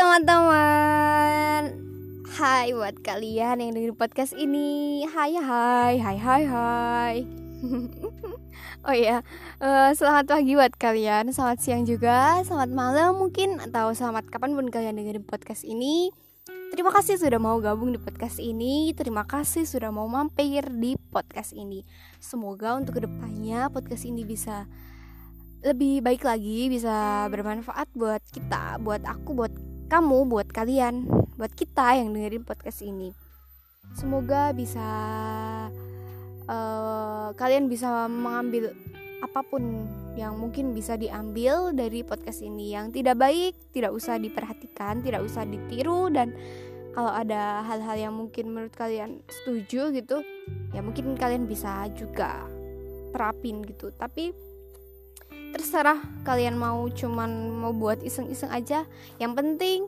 teman-teman. Hai buat kalian yang dengerin podcast ini. Hai hai hai hai hai. Oh ya, uh, selamat pagi buat kalian. Selamat siang juga, selamat malam mungkin Atau selamat kapan pun kalian dengerin podcast ini. Terima kasih sudah mau gabung di podcast ini. Terima kasih sudah mau mampir di podcast ini. Semoga untuk ke depannya podcast ini bisa lebih baik lagi bisa bermanfaat buat kita, buat aku, buat kamu, buat kalian, buat kita yang dengerin podcast ini. Semoga bisa uh, kalian bisa mengambil apa pun yang mungkin bisa diambil dari podcast ini yang tidak baik, tidak usah diperhatikan, tidak usah ditiru dan kalau ada hal-hal yang mungkin menurut kalian setuju gitu, ya mungkin kalian bisa juga terapin gitu. Tapi terserah kalian mau cuman mau buat iseng-iseng aja. Yang penting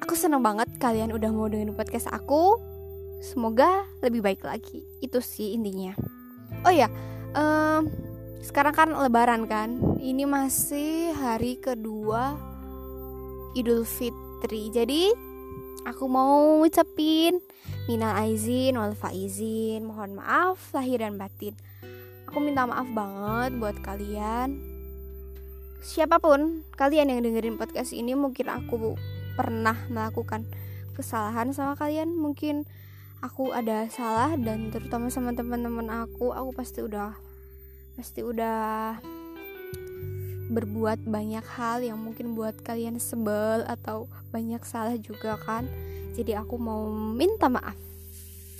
aku seneng banget kalian udah mau dengerin podcast aku. Semoga lebih baik lagi. Itu sih intinya. Oh ya um, sekarang kan lebaran kan? Ini masih hari kedua idul fitri. Jadi aku mau ngucapin minal aizin wal faizin. Mohon maaf lahir dan batin aku minta maaf banget buat kalian. Siapa pun kalian yang dengerin podcast ini mungkin aku pernah melakukan kesalahan sama kalian. Mungkin aku ada salah dan terutama sama teman-teman aku aku pasti udah pasti udah berbuat banyak hal yang mungkin buat kalian sebel atau banyak salah juga kan. Jadi aku mau minta maaf.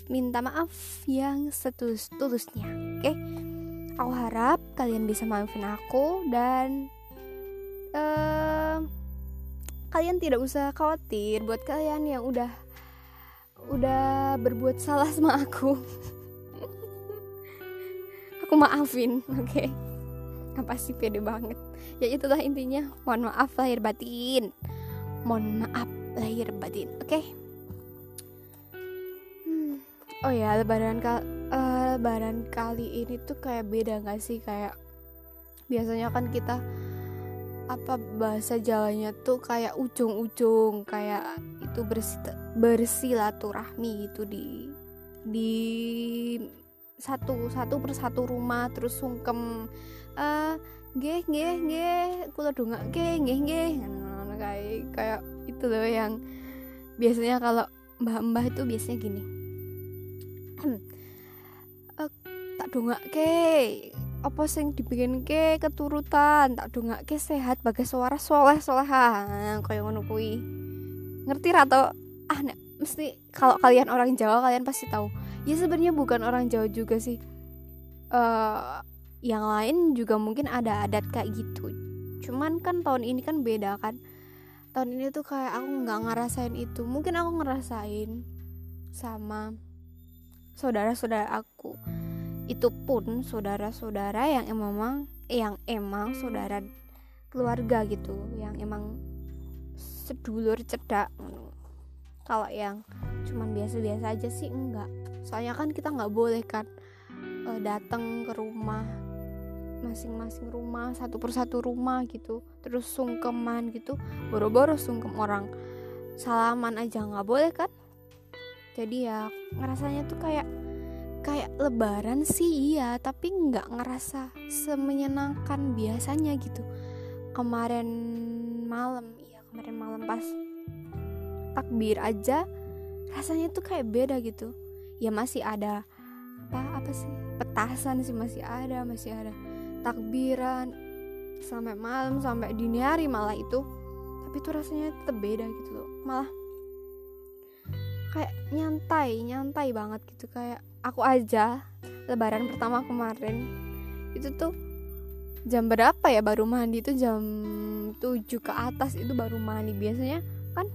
Minta maaf yang setulus-tulusnya oke? okay? Aku harap kalian bisa maafin aku dan uh, kalian tidak usah khawatir buat kalian yang udah udah berbuat salah sama aku. aku maafin, oke? Okay? Apa sih pede banget? Ya itulah intinya. Mohon maaf lahir batin. Mohon maaf lahir batin, oke? Okay? Hmm. Oh ya, lebaran kal uh, lebaran kali ini tuh kayak beda gak sih? Kayak biasanya kan kita apa bahasa Jawanya tuh kayak ujung-ujung kayak itu bersih bersilaturahmi gitu di di satu satu persatu rumah terus sungkem geh geh geh kula dongak geh geh kayak kayak itu loh yang biasanya kalau mbah-mbah itu biasanya gini dongak ke apa sing dibikin ke keturutan tak dongak ke sehat bagai suara soleh soleha kayak ngono kui ngerti atau ah nek, mesti kalau kalian orang Jawa kalian pasti tahu. Ya sebenarnya bukan orang Jawa juga sih. Uh, yang lain juga mungkin ada adat kayak gitu. Cuman kan tahun ini kan beda kan. Tahun ini tuh kayak aku nggak ngerasain itu. Mungkin aku ngerasain sama saudara-saudara aku itu pun saudara-saudara yang emang yang emang saudara keluarga gitu yang emang sedulur cedak kalau yang cuman biasa-biasa aja sih enggak. Soalnya kan kita nggak boleh kan uh, datang ke rumah masing-masing rumah satu persatu rumah gitu. Terus sungkeman gitu boro-boro sungkem orang salaman aja nggak boleh kan. Jadi ya ngerasanya tuh kayak kayak lebaran sih iya. Tapi nggak ngerasa semenyenangkan biasanya gitu. Kemarin malam iya kemarin malam pas takbir aja rasanya tuh kayak beda gitu. Ya masih ada apa apa sih petasan sih masih ada masih ada takbiran. Sampai malam sampai dini hari malah itu. Tapi tuh rasanya tetap beda gitu loh. Malah kayak nyantai nyantai banget gitu. Kayak aku aja lebaran pertama kemarin. Itu tuh jam berapa ya? Baru mandi itu jam 7 ke atas itu baru mandi. Biasanya kan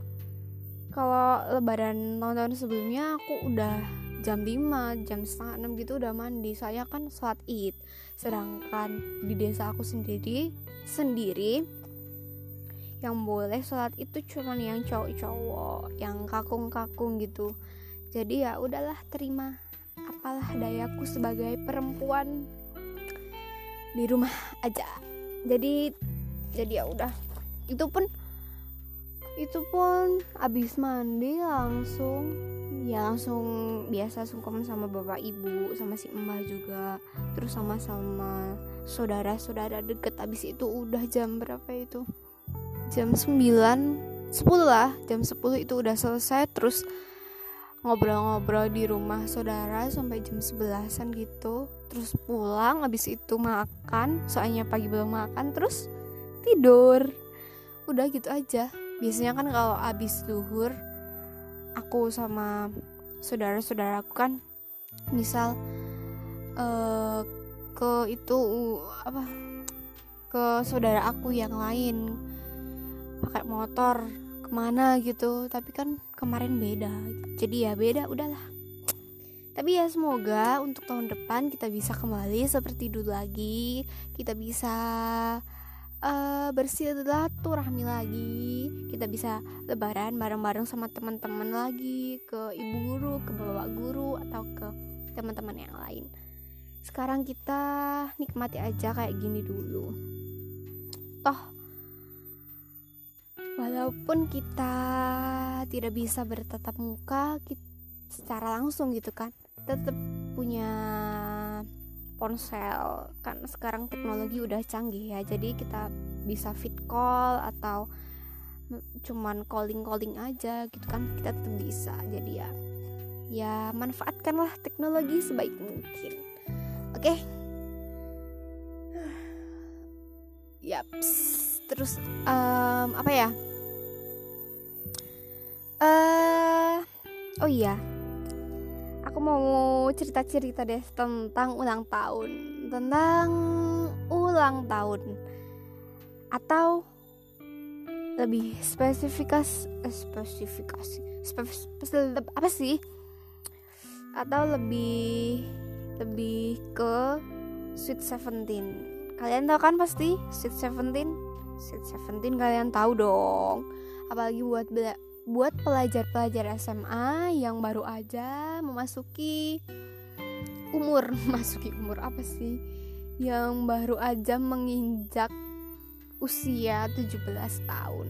kalau lebaran tahun-tahun sebelumnya aku udah jam 5, jam setengah 6 gitu udah mandi. Saya kan sholat id. Sedangkan di desa aku sendiri sendiri yang boleh sholat itu cuman yang cowok-cowok yang kakung-kakung gitu. Jadi ya udahlah terima apalah dayaku sebagai perempuan di rumah aja. Jadi jadi ya udah. Itu pun itu pun abis mandi langsung ya langsung biasa sungkem sama bapak ibu sama si emak juga terus sama sama saudara-saudara deket. Abis itu udah jam berapa itu? Jam 9 10 lah jam 10 itu udah selesai terus ngobrol-ngobrol di rumah saudara sampai jam 11an gitu. Terus pulang abis itu makan soalnya pagi belum makan terus tidur. Udah gitu aja. Biasanya kan kalau abis duhur aku sama saudara-saudaraku kan misal uh, ke itu apa ke saudara aku yang lain pakai motor ke mana gitu. Tapi kan kemarin beda. Jadi ya beda udahlah. Tapi ya semoga untuk tahun depan kita bisa kembali seperti dulu lagi. Kita bisa uh, bersilaturahmi lagi. Kita bisa lebaran bareng-bareng sama teman-teman lagi ke ibu guru ke bapak guru atau ke teman-teman yang lain. Sekarang kita nikmati aja kayak gini dulu. Toh walaupun kita tidak bisa bertatap muka secara langsung gitu kan tetap punya ponsel kan sekarang teknologi udah canggih ya jadi kita bisa fit call atau cuman calling calling aja gitu kan kita tetap bisa. Jadi ya ya manfaatkanlah teknologi sebaik mungkin. Oke? Okay? yaps. Terus um, apa ya uh, oh iya. Aku mau cerita-cerita deh tentang ulang tahun. Tentang ulang tahun. Atau lebih spesifikas eh, spesifikasi. Spesifik apa sih? Atau lebih lebih ke Sweet Seventeen. Kalian tahu kan pasti Sweet Seventeen? Sweet Seventeen kalian tahu dong. Apalagi buat buat pelajar-pelajar SMA yang baru aja memasuki umur masuki umur apa sih? Yang baru aja menginjak usia 17 tahun.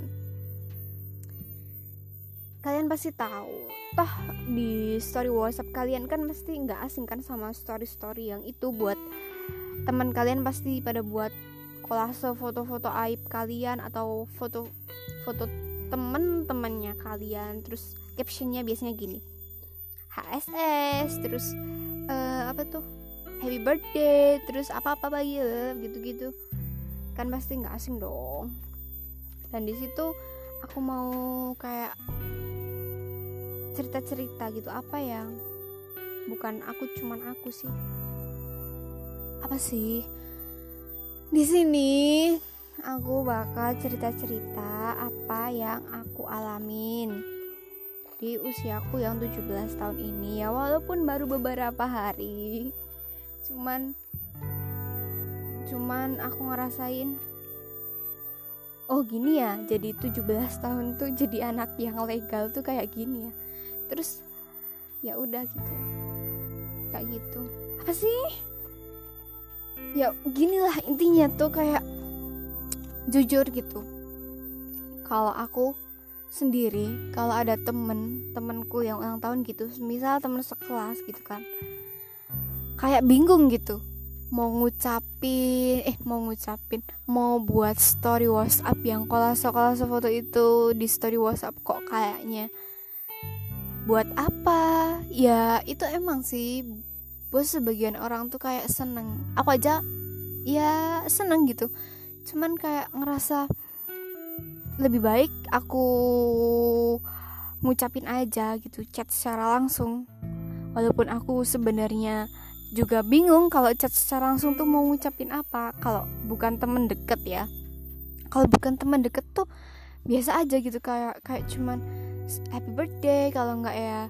Kalian pasti tahu. Toh di story WhatsApp kalian kan pasti nggak asing kan sama story-story yang itu buat teman kalian pasti pada buat kolase foto-foto aib kalian atau foto foto temen-temennya kalian terus captionnya biasanya gini. HSS terus uh, apa tuh? Happy birthday terus apa apa lagi gitu-gitu. Kan pasti nggak asing dong. Dan di situ aku mau kayak cerita-cerita gitu apa yang bukan aku cuman aku sih. Apa sih? Di sini aku bakal cerita-cerita apa yang aku alamin di usiaku yang 17 tahun ini ya walaupun baru beberapa hari. Cuman cuman aku ngerasain oh gini ya jadi 17 tahun tuh jadi anak yang legal tuh kayak gini ya. Terus ya udah gitu kayak gitu. Apa sih? Ya ginilah intinya tuh kayak jujur gitu. Kalau aku sendiri kalau ada temen temenku yang ulang tahun gitu misal temen sekelas gitu kan kayak bingung gitu. Mau ngucapin eh mau ngucapin mau buat story WhatsApp yang kolase kolase foto itu di story WhatsApp kok kayaknya buat apa? Ya itu emang sih. Bos sebagian orang tuh kayak seneng. Aku aja ya seneng gitu cuman kayak ngerasa lebih baik aku ngucapin aja gitu chat secara langsung. Walaupun aku sebenarnya juga bingung kalau chat secara langsung tuh mau ngucapin apa. Kalau bukan temen deket ya. Kalau bukan temen deket tuh biasa aja gitu kayak kayak cuman happy birthday kalau nggak ya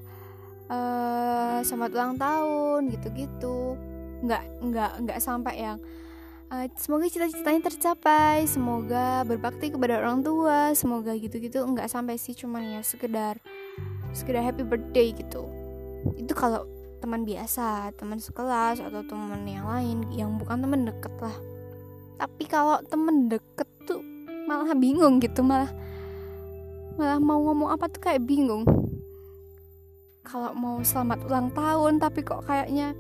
uh, selamat ulang tahun gitu-gitu. Nggak nggak nggak sampai yang uh, semoga cita-citanya tercapai semoga berbakti kepada orang tua semoga gitu-gitu. Nggak sampai sih cuman ya sekedar sekedar happy birthday gitu. Itu kalau teman biasa teman sekelas atau teman yang lain yang bukan teman deket lah. Tapi kalau temen deket tuh malah bingung gitu malah malah mau ngomong apa tuh kayak bingung. Kalau mau selamat ulang tahun tapi kok kayaknya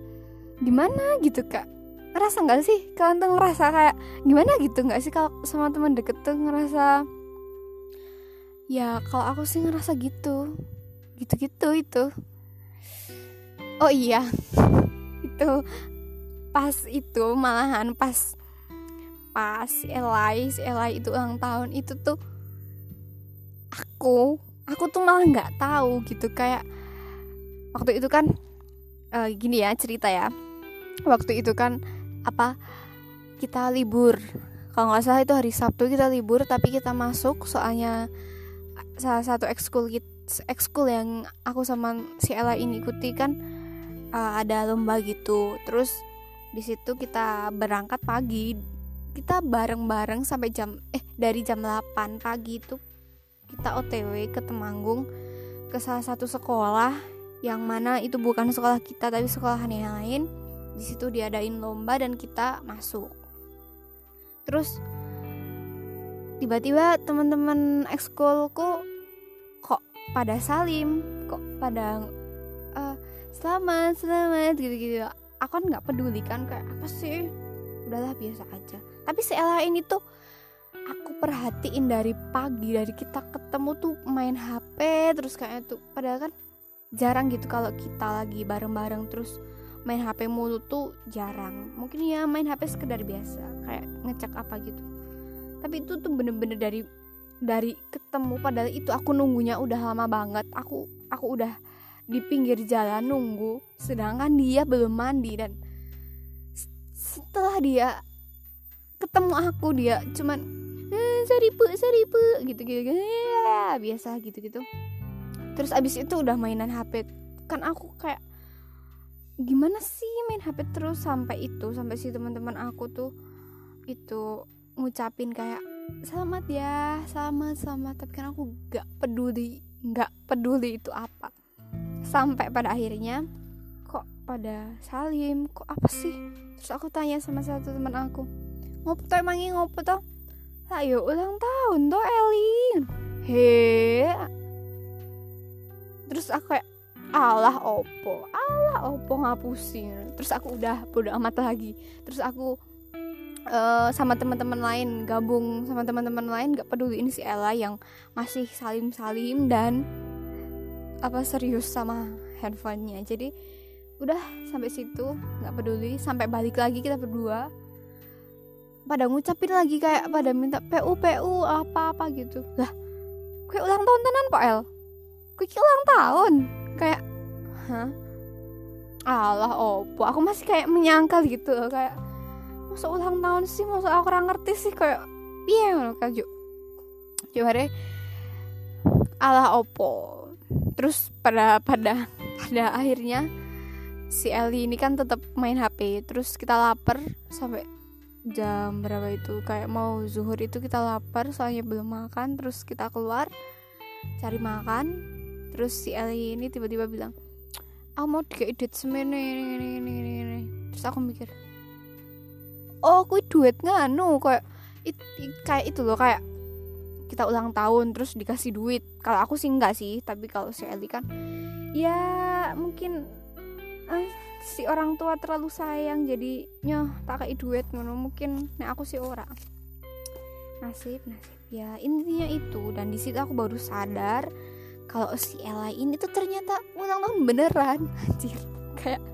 gimana gitu kak ngerasa nggak sih? Kalian tuh ngerasa kayak gimana gitu nggak sih? Kalau sama teman deket tuh ngerasa ya kalau aku sih ngerasa gitu. Gitu-gitu itu. Oh iya. Itu pas itu malahan pas pas si Elai si Elai itu ulang tahun itu tuh aku aku tuh malah nggak tahu gitu. Kayak waktu itu kan uh, gini ya cerita ya. Waktu itu kan apa kita libur. Kalau nggak salah itu hari Sabtu kita libur tapi kita masuk soalnya salah satu ekskul ekskul yang aku sama si Ella ini ikuti kan uh, ada lomba gitu. Terus di situ kita berangkat pagi. Kita bareng-bareng sampai jam eh dari jam 8 pagi itu kita OTW ke Temanggung ke salah satu sekolah yang mana itu bukan sekolah kita tapi sekolahan yang lain di situ diadain lomba dan kita masuk. Terus tiba-tiba teman-teman ekskulku kok pada salim kok pada uh, selamat selamat gitu-gitu. Aku kan nggak peduli kan kayak apa sih? Udahlah biasa aja. Tapi si Ella ini tuh aku perhatiin dari pagi dari kita ketemu tuh main HP terus kayak tuh padahal kan jarang gitu kalau kita lagi bareng-bareng terus main HP mulu tuh jarang. Mungkin ya main HP sekedar biasa kayak ngecek apa gitu. Tapi itu tuh bener-bener dari dari ketemu padahal itu aku nunggunya udah lama banget. Aku aku udah di pinggir jalan nunggu sedangkan dia belum mandi dan setelah dia ketemu aku dia cuman eh, seribu seribu gitu gitu, gitu. Ya biasa gitu gitu terus abis itu udah mainan HP kan aku kayak gimana sih main HP terus sampai itu sampai si teman-teman aku tuh itu ngucapin kayak selamat ya selamat selamat. Tapi kan aku gak peduli gak peduli itu apa. Sampai pada akhirnya kok pada salim kok apa sih? Terus aku tanya sama satu teman aku ngopo tuh emangnya ngopo tuh ayo ulang tahun tuh Elin. He? Terus aku kayak Allah opo Allah opo ngapusin. Terus aku udah bodo amat lagi. Terus aku uh, sama teman-teman lain gabung sama teman-teman lain gak peduli ini si Ella yang masih salim-salim dan apa serius sama handphonenya. Jadi udah sampai situ nggak peduli. Sampai balik lagi kita berdua. Pada ngucapin lagi kayak pada minta PU PU apa apa gitu. Lah kayak ulang tahun tenan pak El kayak ulang tahun kayak hah? Allah opo aku masih kayak menyangkal gitu kayak masa ulang tahun sih? Masa aku kurang ngerti sih? Kayak piye ngono kaju coba deh Allah opo terus pada pada pada akhirnya si Eli ini kan tetap main HP terus kita lapar sampai jam berapa itu kayak mau zuhur itu kita lapar soalnya belum makan terus kita keluar cari makan terus si Eli ini tiba-tiba bilang aku mau tiga edit semene ini, ini, ini, ini, terus aku mikir oh kui duet nganu kayak it, it, kayak itu loh kayak kita ulang tahun terus dikasih duit. Kalau aku sih enggak sih tapi kalau si Eli kan ya mungkin eh, si orang tua terlalu sayang jadi nyoh tak kayak duit ngono mungkin nah aku sih orang nasib nasib. Ya intinya itu. Dan di situ aku baru sadar kalau si Ella ini tuh ternyata ulang tahun beneran anjir. Kayak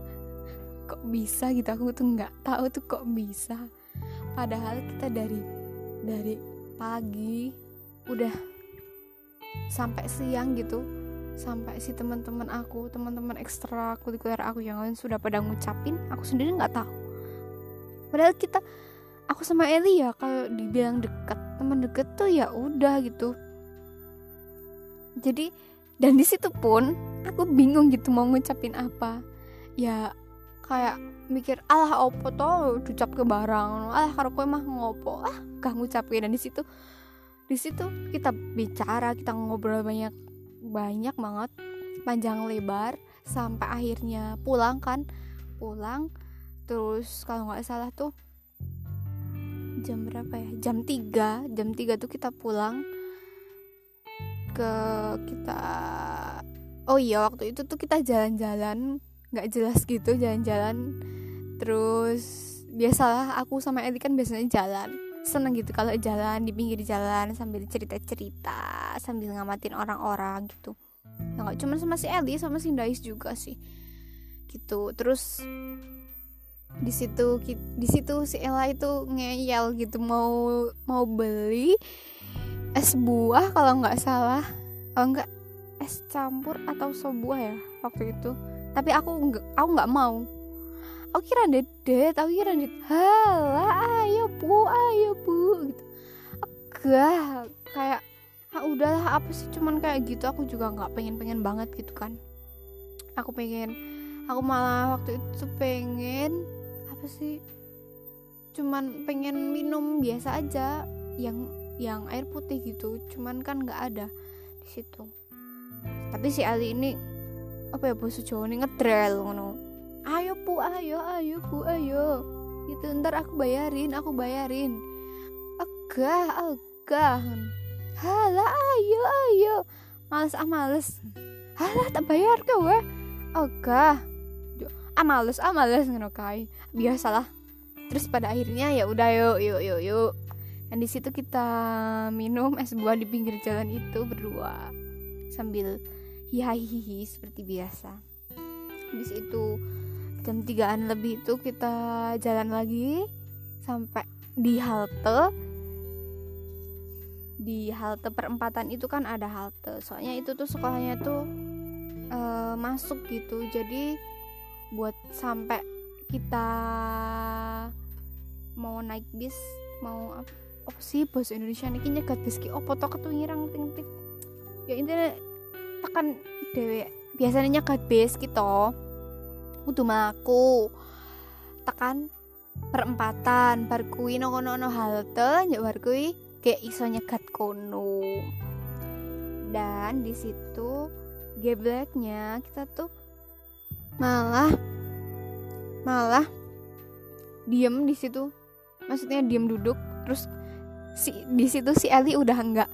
kok bisa gitu? Aku tuh nggak tahu tuh kok bisa. Padahal kita dari dari pagi udah sampai siang gitu. Sampai si teman-teman aku teman-teman ekstra kulikuler aku yang lain sudah pada ngucapin aku sendiri nggak tahu. Padahal kita aku sama Eli ya kalau dibilang deket teman deket tuh ya udah gitu jadi dan di situ pun aku bingung gitu mau ngucapin apa. Ya kayak mikir alah opo to ucap ke barang. Alah karo kowe mah ngopo. Ah gak ngucapin. Dan di situ di situ kita bicara kita ngobrol banyak banyak banget panjang lebar sampai akhirnya pulang kan. Pulang terus kalau nggak salah tuh jam berapa ya? Jam 3 jam 3 tuh kita pulang ke kita. Oh iya waktu itu tuh kita jalan-jalan nggak jelas gitu jalan-jalan. Terus biasalah aku sama Eli kan biasanya jalan. Seneng gitu kalau jalan di pinggir jalan sambil cerita-cerita sambil ngamatin orang-orang gitu. Ya nggak cuma sama si Eli sama si Dais juga sih. Gitu. Terus di situ di situ si Ella itu ngeyel gitu mau mau beli es buah kalau nggak salah. Kalau nggak es campur atau sop buah ya waktu itu. Tapi aku nggak aku nggak mau. Aku kira dedet aku kira dedet. Halah ayo bu ayo bu gitu. Agak kayak ah udahlah apa sih? Cuman kayak gitu aku juga nggak pengen pengen banget gitu kan. Aku pengen aku malah waktu itu pengen apa sih? Cuman pengen minum biasa aja yang yang air putih gitu cuman kan nggak ada di situ. Tapi si Ali ini apa ya bos Jawa ini ngedrel ngono. Ayo bu ayo ayo bu ayo. Gitu ntar aku bayarin aku bayarin. Agah agah. Halah ayo ayo. Males ah males. Halah tak bayar kau weh agah. Ah males ah males ngono kai biasalah. Terus pada akhirnya ya udah yuk yuk yuk yuk dan di situ kita minum es buah di pinggir jalan itu berdua. Sambil hihihi seperti biasa. Habis itu jam tigaan lebih itu kita jalan lagi sampai di halte. Di halte perempatan itu kan ada halte. Soalnya itu tuh sekolahnya tuh uh, masuk gitu. Jadi buat sampai kita mau naik bis mau apa oh sih bahasa Indonesia nih nyegat bis ki opo to ketungirang ting ting ya intinya tekan dewe biasanya nyegat bis gitu kudu mlaku tekan perempatan bar kuwi nono nono halte nyek bar kuwi kayak iso nyegat kono. Dan di situ gebleknya kita tuh malah malah diem di situ. Maksudnya diem duduk terus si di situ si Eli udah enggak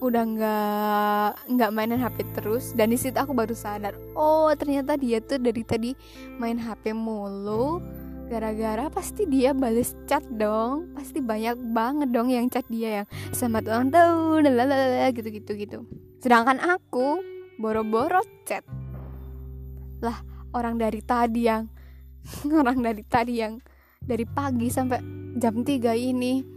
udah nggak nggak mainin HP terus. Dan di situ aku baru sadar oh ternyata dia tuh dari tadi main HP mulu. Gara-gara pasti dia balas chat dong. Pasti banyak banget dong yang chat dia yang selamat ulang tahun lalala gitu gitu gitu. Sedangkan aku boro-boro chat. Lah orang dari tadi yang orang dari tadi yang dari pagi sampai jam 3 ini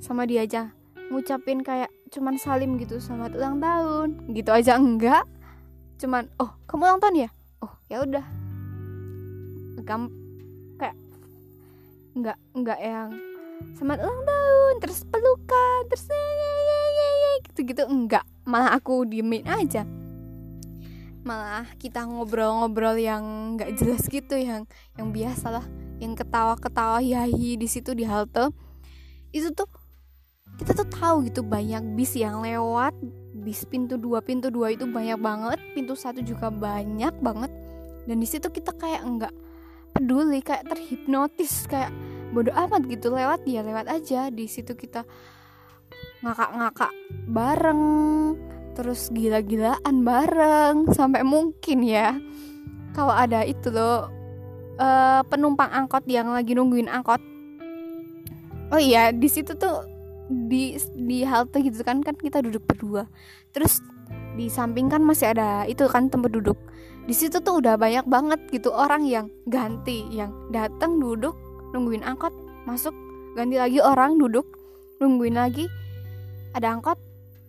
sama dia aja. Ngucapin kayak cuman salim gitu selamat ulang tahun. Gitu aja enggak. Cuman oh kamu ulang tahun ya? Oh ya udah. Gam kayak enggak enggak yang selamat ulang tahun terus pelukan terus gitu gitu enggak malah aku diemin aja. Malah kita ngobrol-ngobrol yang nggak jelas gitu yang yang biasa lah yang ketawa-ketawa yahi di situ di halte. Itu tuh kita tuh tahu gitu banyak bis yang lewat. Bis pintu dua pintu dua itu banyak banget pintu satu juga banyak banget. Dan di situ kita kayak enggak peduli kayak terhipnotis kayak bodoh amat gitu. Lewat ya lewat aja. Di situ kita ngakak-ngakak bareng terus gila-gilaan bareng sampai mungkin ya. Kalau ada itu loh uh, penumpang angkot yang lagi nungguin angkot. Oh iya di situ tuh di di halte gitu kan kan kita duduk berdua. Terus di samping kan masih ada itu kan tempat duduk. Di situ tuh udah banyak banget gitu orang yang ganti yang datang duduk nungguin angkot masuk ganti lagi orang duduk nungguin lagi ada angkot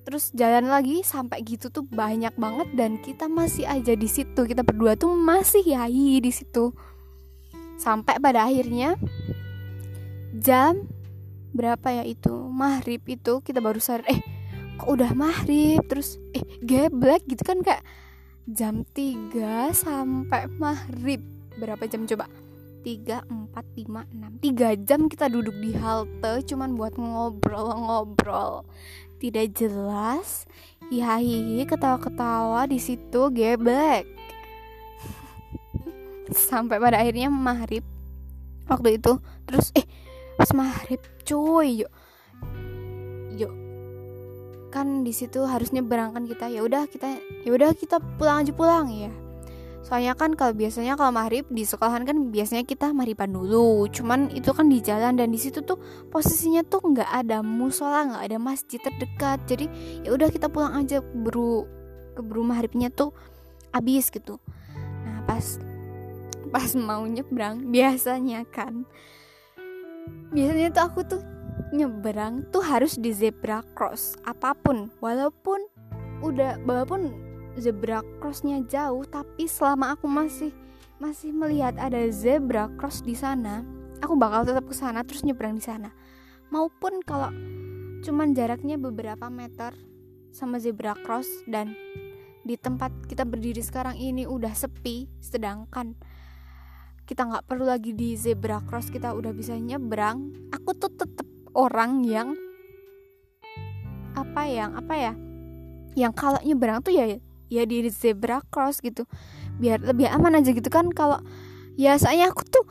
terus jalan lagi sampai gitu tuh banyak banget dan kita masih aja di situ. Kita berdua tuh masih yai di situ. Sampai pada akhirnya jam berapa ya itu? Maghrib itu kita baru sadar eh kok udah maghrib? Terus eh geblek gitu kan kayak jam 3 sampai maghrib. Berapa jam coba? 3, 4, 5, 6 3 jam kita duduk di halte cuman buat ngobrol-ngobrol. Tidak jelas hihihi ketawa-ketawa di situ geblek sampai pada akhirnya maghrib. Waktu itu terus eh pas maghrib cuy yuk yuk kan di situ harus nyebrang kan kita ya udah kita ya udah kita pulang aja pulang ya. Soalnya kan kalau biasanya kalau maghrib di sekolahan kan biasanya kita maghriban dulu cuman itu kan di jalan dan di situ tuh posisinya tuh nggak ada musola nggak ada masjid terdekat jadi ya udah kita pulang aja keburu keburu maghribnya tuh habis gitu. Nah pas pas mau nyebrang biasanya kan biasanya tuh aku tuh nyebrang tuh harus di zebra cross apa pun. Walaupun udah walaupun zebra crossnya jauh tapi selama aku masih masih melihat ada zebra cross di sana aku bakal tetap ke sana terus nyebrang di sana. Maupun kalau cuman jaraknya beberapa meter sama zebra cross dan di tempat kita berdiri sekarang ini udah sepi sedangkan kita nggak perlu lagi di zebra cross kita udah bisa nyebrang. Aku tuh tetap orang yang apa yang apa ya yang kalau nyebrang tuh ya ya di zebra cross gitu. Biar lebih aman aja gitu kan kalau ya saya aku tuh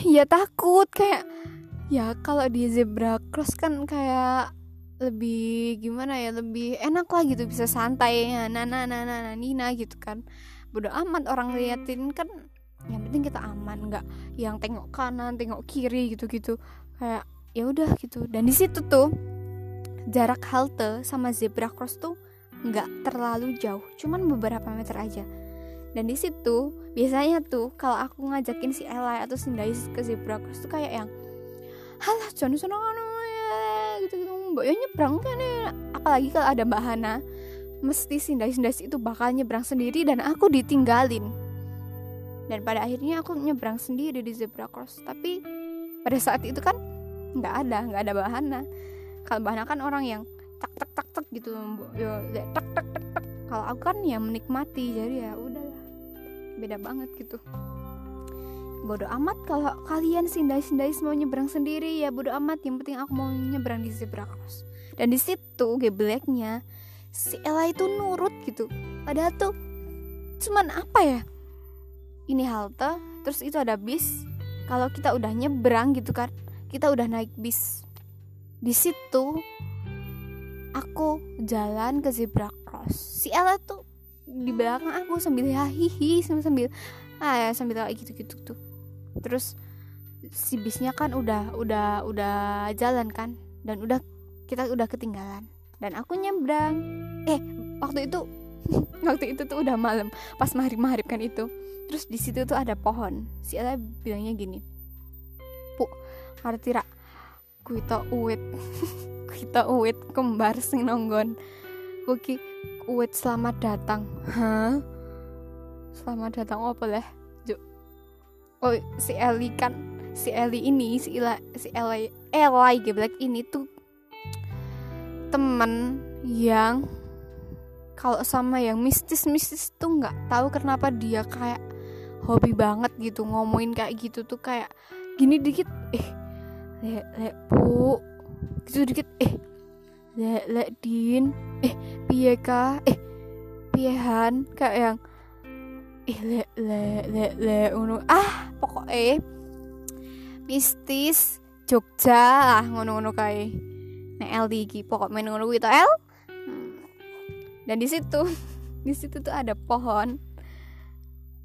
ya takut kayak ya kalau di zebra cross kan kayak lebih gimana ya lebih enak lah gitu bisa santai ya nana nana nana nina gitu kan. Bodo amat orang liatin kan yang penting kita aman nggak yang tengok kanan tengok kiri gitu gitu kayak ya udah gitu. Dan di situ tuh jarak halte sama zebra cross tuh nggak terlalu jauh cuman beberapa meter aja. Dan di situ biasanya tuh kalau aku ngajakin si Ella atau si Dais ke zebra cross tuh kayak yang halah jangan ya gitu gitu mbak ya nyebrang kan ya. Apalagi kalau ada mbak mesti si Dais itu bakal nyebrang sendiri dan aku ditinggalin dan pada akhirnya aku nyebrang sendiri di zebra cross. Tapi pada saat itu kan nggak ada nggak ada bahana. Kalau bahana kan orang yang tak tak tak tak gitu. Ya tak tak tak tak. Kalau aku kan ya menikmati jadi ya udahlah. Beda banget gitu. Bodoh amat kalau kalian sindai-sindai mau nyebrang sendiri ya bodoh amat. Yang penting aku mau nyebrang di zebra cross. Dan di situ gebleknya si Ella itu nurut gitu. Padahal tuh cuman apa ya ini halte terus itu ada bis. Kalau kita udah nyebrang gitu kan kita udah naik bis. Di situ aku jalan ke zebra cross. Si Ella tuh di belakang aku sambil hahihi sambil sambil ah ya sambil kayak gitu gitu tuh. Terus si bisnya kan udah udah udah jalan kan dan udah kita udah ketinggalan. Dan aku nyebrang. Eh waktu itu waktu itu tuh udah malam pas maghrib maghrib kan itu terus di situ tuh ada pohon. Si Ella bilangnya gini pu ngerti rak kuita uwit. Kita uwit kembar sing nonggon. Kuki uwit selamat datang. Hah? Selamat datang apa leh? Jo Oh si Eli kan Si Eli ini Si Ila Si Eli Eli geblek ini tuh Temen Yang Kalau sama yang mistis-mistis tuh nggak tahu kenapa dia kayak hobi banget gitu ngomongin kayak gitu tuh kayak gini dikit eh le le bu. Gitu dikit eh le le din. Eh piye ka eh piyehan kayak yang eh le le le le ngono. Ah pokoknya mistis Jogja lah ngono-ngono kae. Nek L iki pokok men ngono kuwi to L? Hmm. dan di situ di situ tuh ada pohon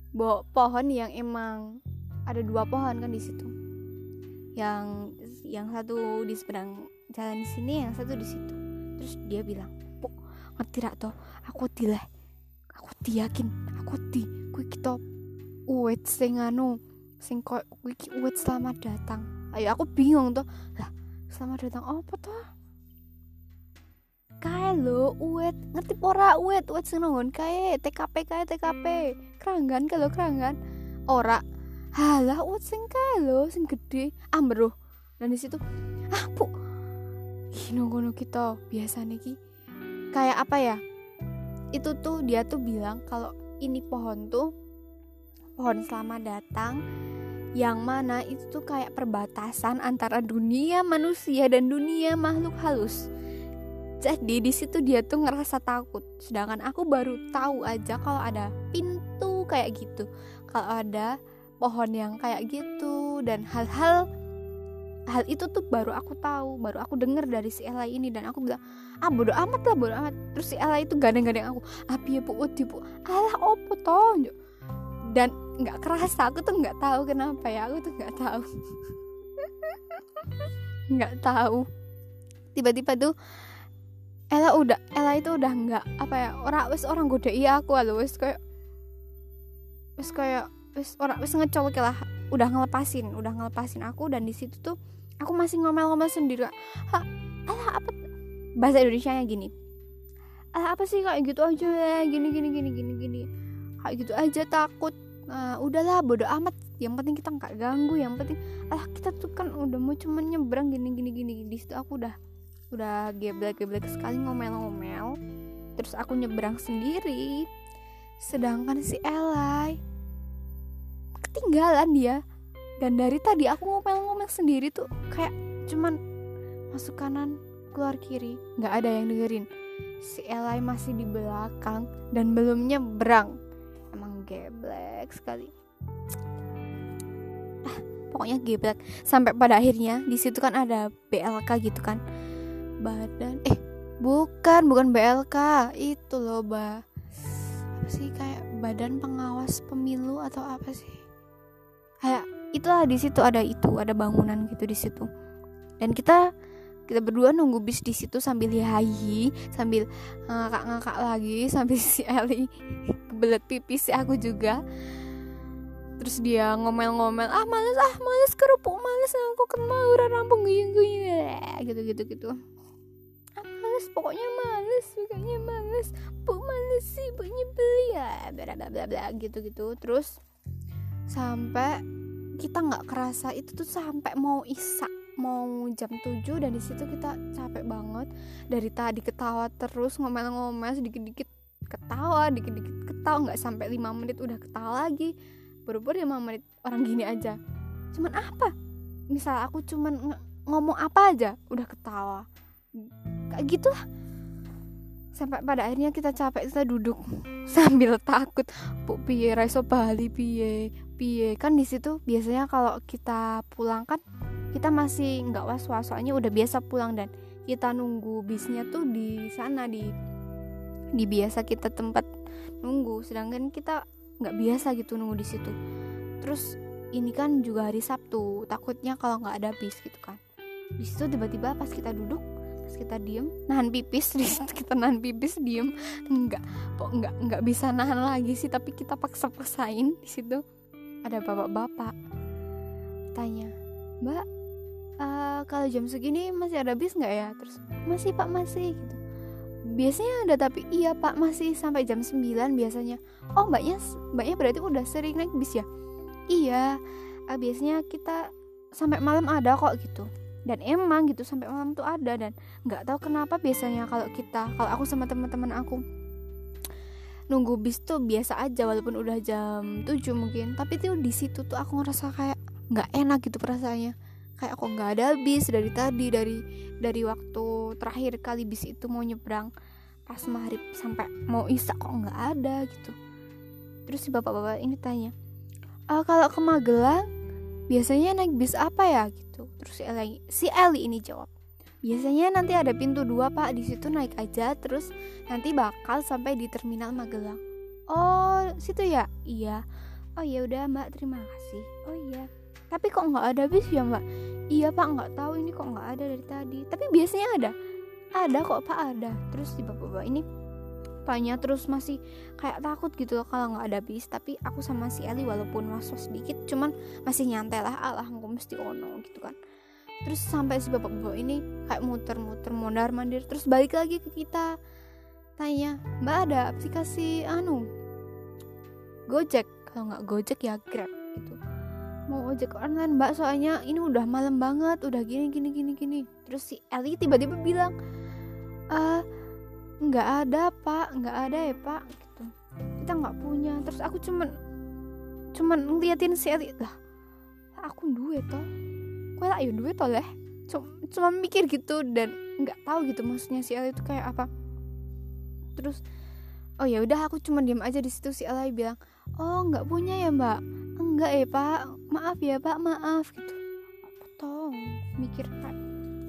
bo pohon yang emang ada dua pohon kan di situ. Yang yang satu di seberang jalan di sini yang satu di situ. Terus dia bilang pok ngerti rak toh? Aku tileh aku ti yakin. Aku ti. Kui kita uwet sing anu sing kui uwet selamat datang. Ayo aku bingung tuh lah selamat datang apa toh kae lo uwet ngerti pora uwet uwet sing nonggon kae. TKP kae TKP keranggan kalau keranggan ora. Halah uwet sing kae lo sing gede ambro dan di situ. Ah bu. Ngono kita. Biasa nih kayak apa ya? Itu tuh dia tuh bilang kalau ini pohon tuh pohon selamat datang yang mana itu tuh kayak perbatasan antara dunia manusia dan dunia makhluk halus jadi di situ dia tuh ngerasa takut. Sedangkan aku baru tahu aja kalau ada pintu kayak gitu. Kalau ada pohon yang kayak gitu dan hal-hal hal itu tuh baru aku tahu baru aku denger dari si Ella ini. Dan aku bilang ah bodo amat lah bodo amat. Terus si Ella itu gandeng-gandeng aku api ya bu? Bu? Alah opo toh? Dan nggak kerasa aku tuh nggak tahu kenapa ya aku tuh nggak tahu. Nggak tahu. Tiba-tiba tuh Ella udah Ella itu udah nggak apa ya orang wes orang gede iya aku alo wes kayak wes kayak wes orang wes ngecolok lah udah ngelepasin udah ngelepasin aku dan di situ tuh aku masih ngomel-ngomel sendiri ha alah apa bahasa Indonesia nya gini alah apa sih kayak gitu aja ya gini gini gini gini gini kayak gitu aja takut nah, udahlah bodo amat yang penting kita nggak ganggu yang penting ah kita tuh kan udah mau cuman nyebrang gini gini gini di situ aku udah udah geblek geblek sekali ngomel-ngomel. Terus aku nyebrang sendiri. Sedangkan si Elai ketinggalan dia. Dan dari tadi aku ngomel-ngomel sendiri tuh kayak cuman masuk kanan keluar kiri. Nggak ada yang dengerin. Si Elai masih di belakang dan belum nyebrang. Emang geblek sekali. Ah pokoknya geblek. Sampai pada akhirnya di situ kan ada BLK gitu kan badan. Eh bukan bukan BLK itu loh ba. Apa sih kayak badan pengawas pemilu atau apa sih? Kayak itulah di situ ada itu ada bangunan gitu di situ. Dan kita kita berdua nunggu bis di situ sambil hayi sambil ngakak-ngakak lagi sambil si Eli kebelet pipis si aku juga. Terus dia ngomel-ngomel ah males ah males kerupuk males aku mau rampung guyung guyung gitu gitu gitu males pokoknya males pokoknya males bu males sih punya beli ya bla bla bla bla gitu gitu terus sampai kita nggak kerasa itu tuh sampai mau isak mau jam 7 dan di situ kita capek banget. Dari tadi ketawa terus ngomel-ngomel sedikit-dikit ketawa dikit-dikit ketawa nggak sampai lima menit udah ketawa lagi. Baru-baru lima menit orang gini aja. Cuman apa? Misal aku cuman ngomong apa aja udah ketawa kayak gitu lah. Sampai pada akhirnya kita capek kita duduk sambil takut. Bu piye? Raiso bali piye? Piye? Kan di situ biasanya kalau kita pulang kan kita masih nggak was was soalnya udah biasa pulang dan kita nunggu bisnya tuh di sana di di biasa kita tempat nunggu. Sedangkan kita nggak biasa gitu nunggu di situ. Terus ini kan juga hari Sabtu takutnya kalau nggak ada bis gitu kan. Di situ tiba-tiba pas kita duduk pas kita diem nahan pipis kita nahan pipis diem. Nggak kok nggak nggak bisa nahan lagi sih tapi kita paksa-paksain di situ. Ada bapak-bapak tanya mbak uh, kalau jam segini masih ada bis nggak ya? Terus masih pak masih gitu. Biasanya ada tapi iya pak masih sampai jam 9 biasanya. Oh mbaknya mbaknya berarti udah sering naik bis ya? Iya uh, biasanya kita sampai malam ada kok gitu dan emang gitu sampai malam tuh ada. Dan nggak tahu kenapa biasanya kalau kita kalau aku sama teman-teman aku nunggu bis tuh biasa aja walaupun udah jam 7 mungkin. Tapi tuh di situ tuh aku ngerasa kayak nggak enak gitu perasaannya. Kayak aku nggak ada bis dari tadi dari dari waktu terakhir kali bis itu mau nyebrang pas maghrib sampai mau isak kok nggak ada gitu. Terus si bapak-bapak ini tanya e, kalau ke Magelang biasanya naik bis apa ya? Gitu. Terus si Eli si Eli ini jawab biasanya nanti ada pintu dua pak. Di situ naik aja terus nanti bakal sampai di terminal Magelang. Oh situ ya? Iya. Oh ya udah mbak. Terima kasih. Oh iya. Tapi kok nggak ada bis ya mbak? Iya pak. Nggak tahu ini kok nggak ada dari tadi. Tapi biasanya ada? Ada kok pak. Ada. Terus si bapak-bapak ini tanya terus masih kayak takut gitu loh kalau nggak ada bis. Tapi aku sama si Eli walaupun was sedikit cuman masih nyantai lah. Alah nggak mesti ono gitu kan. Terus sampai si bapak-bapak ini kayak muter-muter mondar mandir. Terus balik lagi ke kita. Tanya mbak ada aplikasi anu? Gojek. Kalau nggak Gojek ya Grab gitu. Mau ojek online mbak. Soalnya ini udah malam banget. Udah gini gini gini gini. Terus si Eli tiba-tiba bilang eh nggak ada pak. Nggak ada ya pak. Gitu. Kita nggak punya. Terus aku cuman cuman ngeliatin si Eli. Lah aku duit toh. Kue lah ya duit toh cuma, mikir gitu dan nggak tahu gitu maksudnya si Eli itu kayak apa. Terus oh ya udah aku cuma diam aja di situ si Eli bilang oh nggak punya ya mbak? Enggak ya pak. Maaf ya pak. Maaf gitu. Tong mikir kayak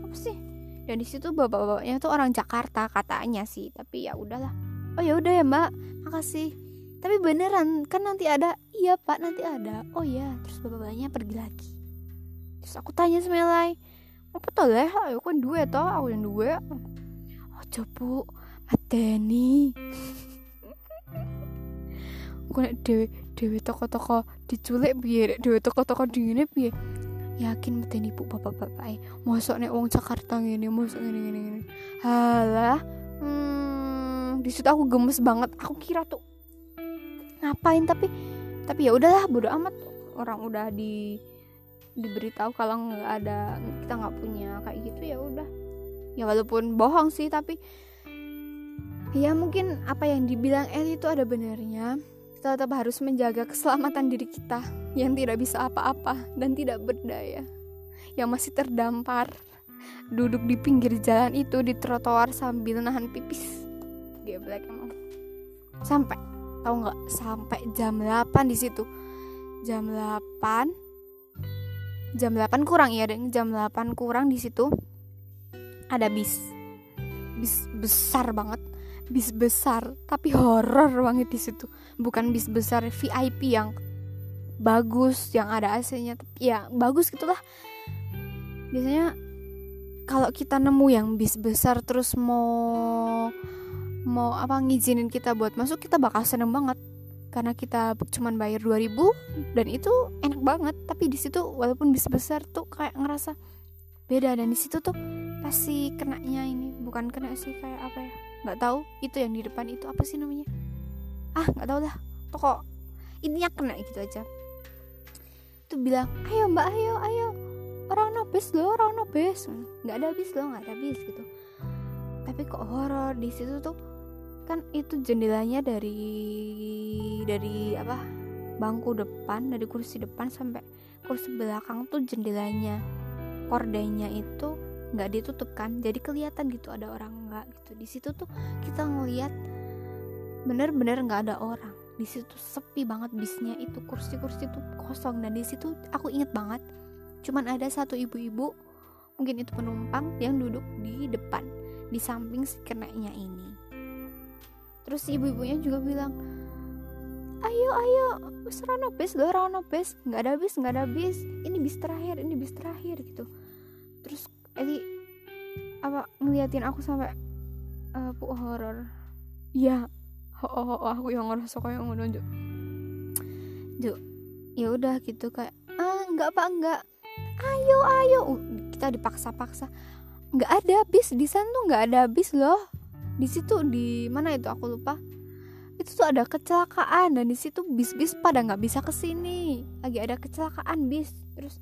apa sih dan di situ bapak-bapaknya tuh orang Jakarta katanya sih tapi ya udahlah. Oh ya udah ya mbak. Makasih. Tapi beneran kan nanti ada. Iya pak nanti ada. Oh ya terus bapak-bapaknya pergi lagi. Terus aku tanya semelai apa tuh leh ayo kan dua toh aku yang dua oh coba mateni. Aku nek dewe dewe toko-toko diculik biar dewe toko-toko dingin biar yakin meten ibu bapak-bapak mosok nek wong Jakarta ngene mosok ngene ngene ngene. Halah hmm, di situ aku gemes banget. Aku kira tuh ngapain? Tapi tapi ya udahlah bodo amat. Orang udah di diberitahu kalau nggak ada kita nggak punya kayak gitu ya udah. Ya walaupun bohong sih tapi ya mungkin apa yang dibilang Eli itu ada benernya kita tetap harus menjaga keselamatan diri kita yang tidak bisa apa-apa dan tidak berdaya yang masih terdampar duduk di pinggir jalan itu di trotoar sambil nahan pipis. Geblek emang. Sampai tahu nggak? Sampai jam 8 di situ. Jam 8 jam 8 kurang ya dan jam 8 kurang di situ. Ada bis. Bis besar banget bis besar tapi horor banget di situ. Bukan bis besar VIP yang bagus yang ada AC-nya ya bagus gitulah biasanya kalau kita nemu yang bis besar terus mau mau apa ngizinin kita buat masuk kita bakal seneng banget. Karena kita cuman bayar 2000 dan itu enak banget. Tapi di situ walaupun bis besar tuh kayak ngerasa beda dan di situ tuh pasti kenanya ini bukan kena sih kayak apa ya nggak tahu itu yang di depan itu apa sih namanya. Ah nggak tahu lah. Pokok intinya kena gitu aja. Itu bilang ayo mbak ayo ayo. Orang nobes loh orang nobes nggak ada bis loh nggak ada bis gitu. Tapi kok horor di situ tuh kan itu jendelanya dari dari apa bangku depan dari kursi depan sampai kursi belakang tuh jendelanya kordenya itu nggak ditutup kan? Jadi kelihatan gitu ada orang nggak gitu. Di situ tuh kita ngelihat bener-bener nggak ada orang. Di situ sepi banget bisnya itu. Kursi-kursi tuh kosong. Dan di situ aku inget banget cuman ada satu ibu-ibu mungkin itu penumpang yang duduk di depan di samping si keneknya ini. Terus ibu-ibunya juga bilang ayo ayo serana bis lo rano bis. Nggak ada bis nggak ada bis. Ini bis terakhir ini bis terakhir gitu. Terus Eli apa ngeliatin aku sampai uh, bu horor. Ya oh, oh, oh, aku yang ngerasa kayak nunjuk Juk ya udah gitu kayak ah nggak pak nggak ayo ayo. Uh, kita dipaksa-paksa. Nggak ada bis di sana tuh nggak ada bis loh. Di situ di mana itu? Aku lupa. Itu tuh ada kecelakaan dan di situ bis-bis pada nggak bisa ke sini lagi ada kecelakaan bis. Terus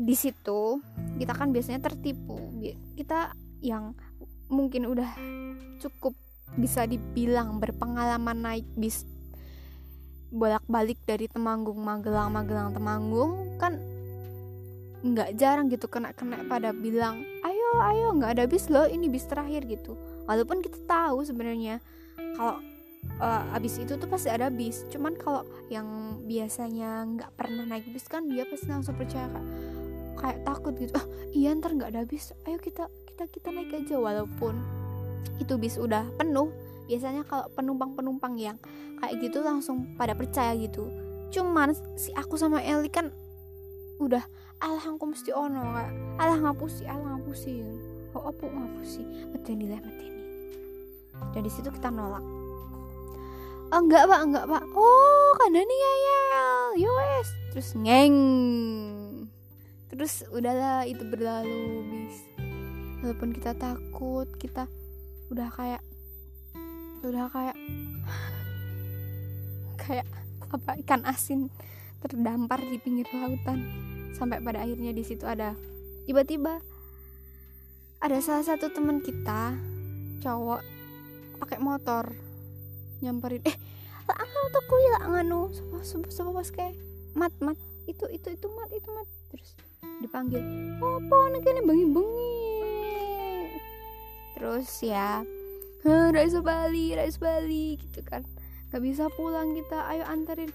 di situ kita kan biasanya tertipu. Kita yang mungkin udah cukup bisa dibilang berpengalaman naik bis bolak-balik dari Temanggung Magelang Magelang Temanggung kan nggak jarang gitu kena-kena pada bilang ayo ayo nggak ada bis loh ini bis terakhir gitu. Walaupun kita tahu sebenarnya kalau uh, abis itu tuh pasti ada bis. Cuman kalau yang biasanya nggak pernah naik bis kan dia pasti langsung percaya kak kayak takut gitu. Ah iya ntar nggak ada bis. Ayo kita kita kita naik aja. Walaupun itu bis udah penuh biasanya kalau penumpang penumpang yang kayak gitu langsung pada percaya gitu. Cuman si aku sama Eli kan udah alah aku mesti ono kak. Alah ngapusi alah ngapusi. Oh apa ngapusi? Mateni lah mateni dan di situ kita nolak. Enggak pak enggak pak. Oh kandani ya yo wes. Terus ngeng terus udahlah itu berlalu bis. Walaupun kita takut kita udah kayak udah kayak kayak apa ikan asin terdampar di pinggir lautan. Sampai pada akhirnya di situ ada tiba-tiba ada salah satu teman kita cowok pakai motor nyamperin eh lah tuh kuliah lah nganu sopo sopo pas kayak mat mat itu itu itu mat itu mat. Terus dipanggil apa nih ini bengi bengi terus ya Rais Bali Rais Bali gitu kan. Nggak bisa pulang kita ayo anterin.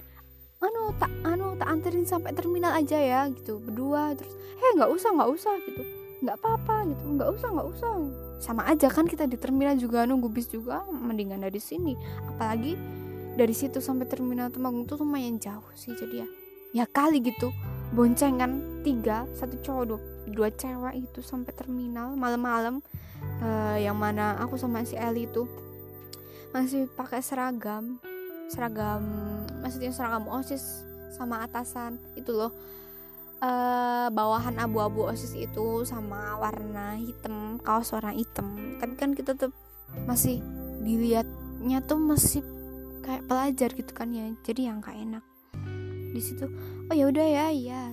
Anu tak anu tak anterin sampai terminal aja ya gitu berdua terus heh nggak usah nggak usah gitu. Nggak apa-apa gitu nggak usah nggak usah. Sama aja kan kita di terminal juga nunggu bis juga mendingan dari sini. Apalagi dari situ sampai terminal Temanggung tuh lumayan jauh sih jadi ya ya kali gitu boncengan tiga satu cowok dua, dua cewek itu sampai terminal malam-malam. Uh, yang mana aku sama si Eli itu masih pakai seragam. Seragam maksudnya seragam osis sama atasan itu loh. Uh, bawahan abu-abu osis itu sama warna hitam kaos warna hitam. Tapi kan kita tuh masih dilihatnya tuh masih kayak pelajar gitu kan ya. Jadi yang gak enak. Di situ oh ya udah ya iya.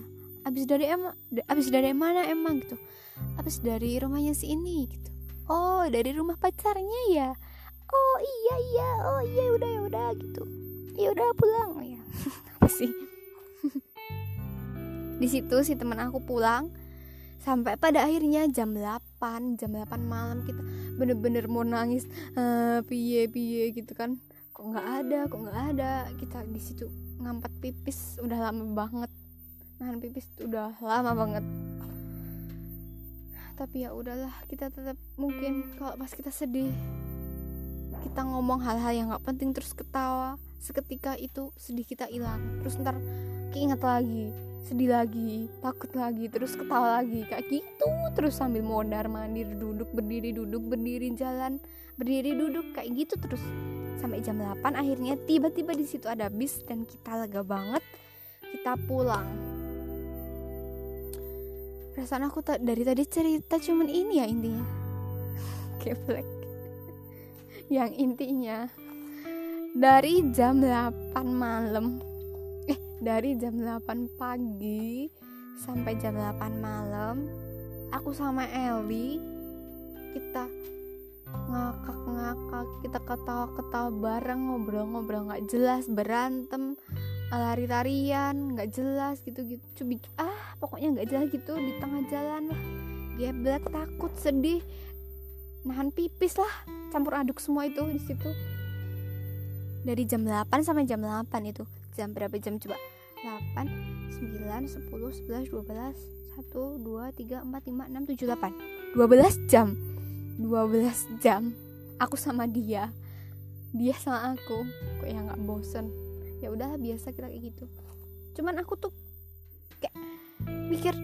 Abis dari emang abis dari mana emang? gitu. Abis dari rumahnya si ini gitu. Oh dari rumah pacarnya ya? Oh iya iya. Oh iya udah ya udah gitu. Ya udah pulang. Ya apa sih? Di situ si teman aku pulang sampai pada akhirnya jam 8 jam 8 malam kita bener-bener mau nangis uh, piye piye gitu kan. Kok nggak ada kok nggak ada? Kita di situ ngampat pipis udah lama banget. Nahan pipis udah lama banget. Tapi ya udahlah kita tetap mungkin kalau pas kita sedih kita ngomong hal-hal yang nggak penting terus ketawa. Seketika itu sedih kita hilang. Terus ntar keinget lagi sedih lagi takut lagi terus ketawa lagi kayak gitu terus sambil mondar mandir duduk berdiri duduk berdiri jalan berdiri duduk kayak gitu terus. Sampai jam 8 akhirnya tiba-tiba di situ ada bis dan kita lega banget kita pulang. Perasaan aku tak dari tadi cerita cuman ini ya intinya. Keplek yang intinya dari jam 8 malam dari jam 8 pagi sampai jam 8 malam aku sama Eli kita ngakak-ngakak kita ketawa-ketawa bareng ngobrol-ngobrol nggak jelas berantem lari-larian nggak jelas gitu-gitu. Cubit ah pokoknya nggak jelas gitu di tengah jalan lah. Geblek takut sedih nahan pipis lah campur aduk semua itu di situ. Dari jam 8 sampai jam 8 itu jam berapa jam coba 8 9 10 11 12 1 2 3 4 5 6 7 8 12 jam. 12 jam. Aku sama dia. Dia sama aku. Kok ya nggak bosen? Ya udah biasa kita kayak gitu. Cuman aku tuh kayak mikir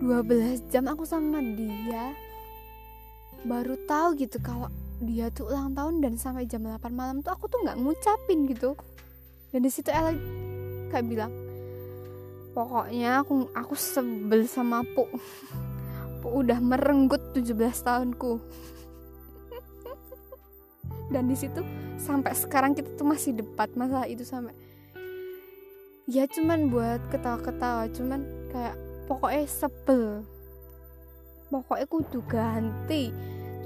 12 jam aku sama dia baru tahu gitu kalau dia tuh ulang tahun dan sampai jam 8 malam tuh aku tuh nggak ngucapin gitu. Dan di situ Ella kayak bilang pokoknya aku aku sebel sama Pu. Udah merenggut 17 tahunku. Dan di situ sampai sekarang kita tuh masih debat masalah itu sampai ya cuman buat ketawa-ketawa cuman kayak pokoknya sebel. Pokoknya kudu ganti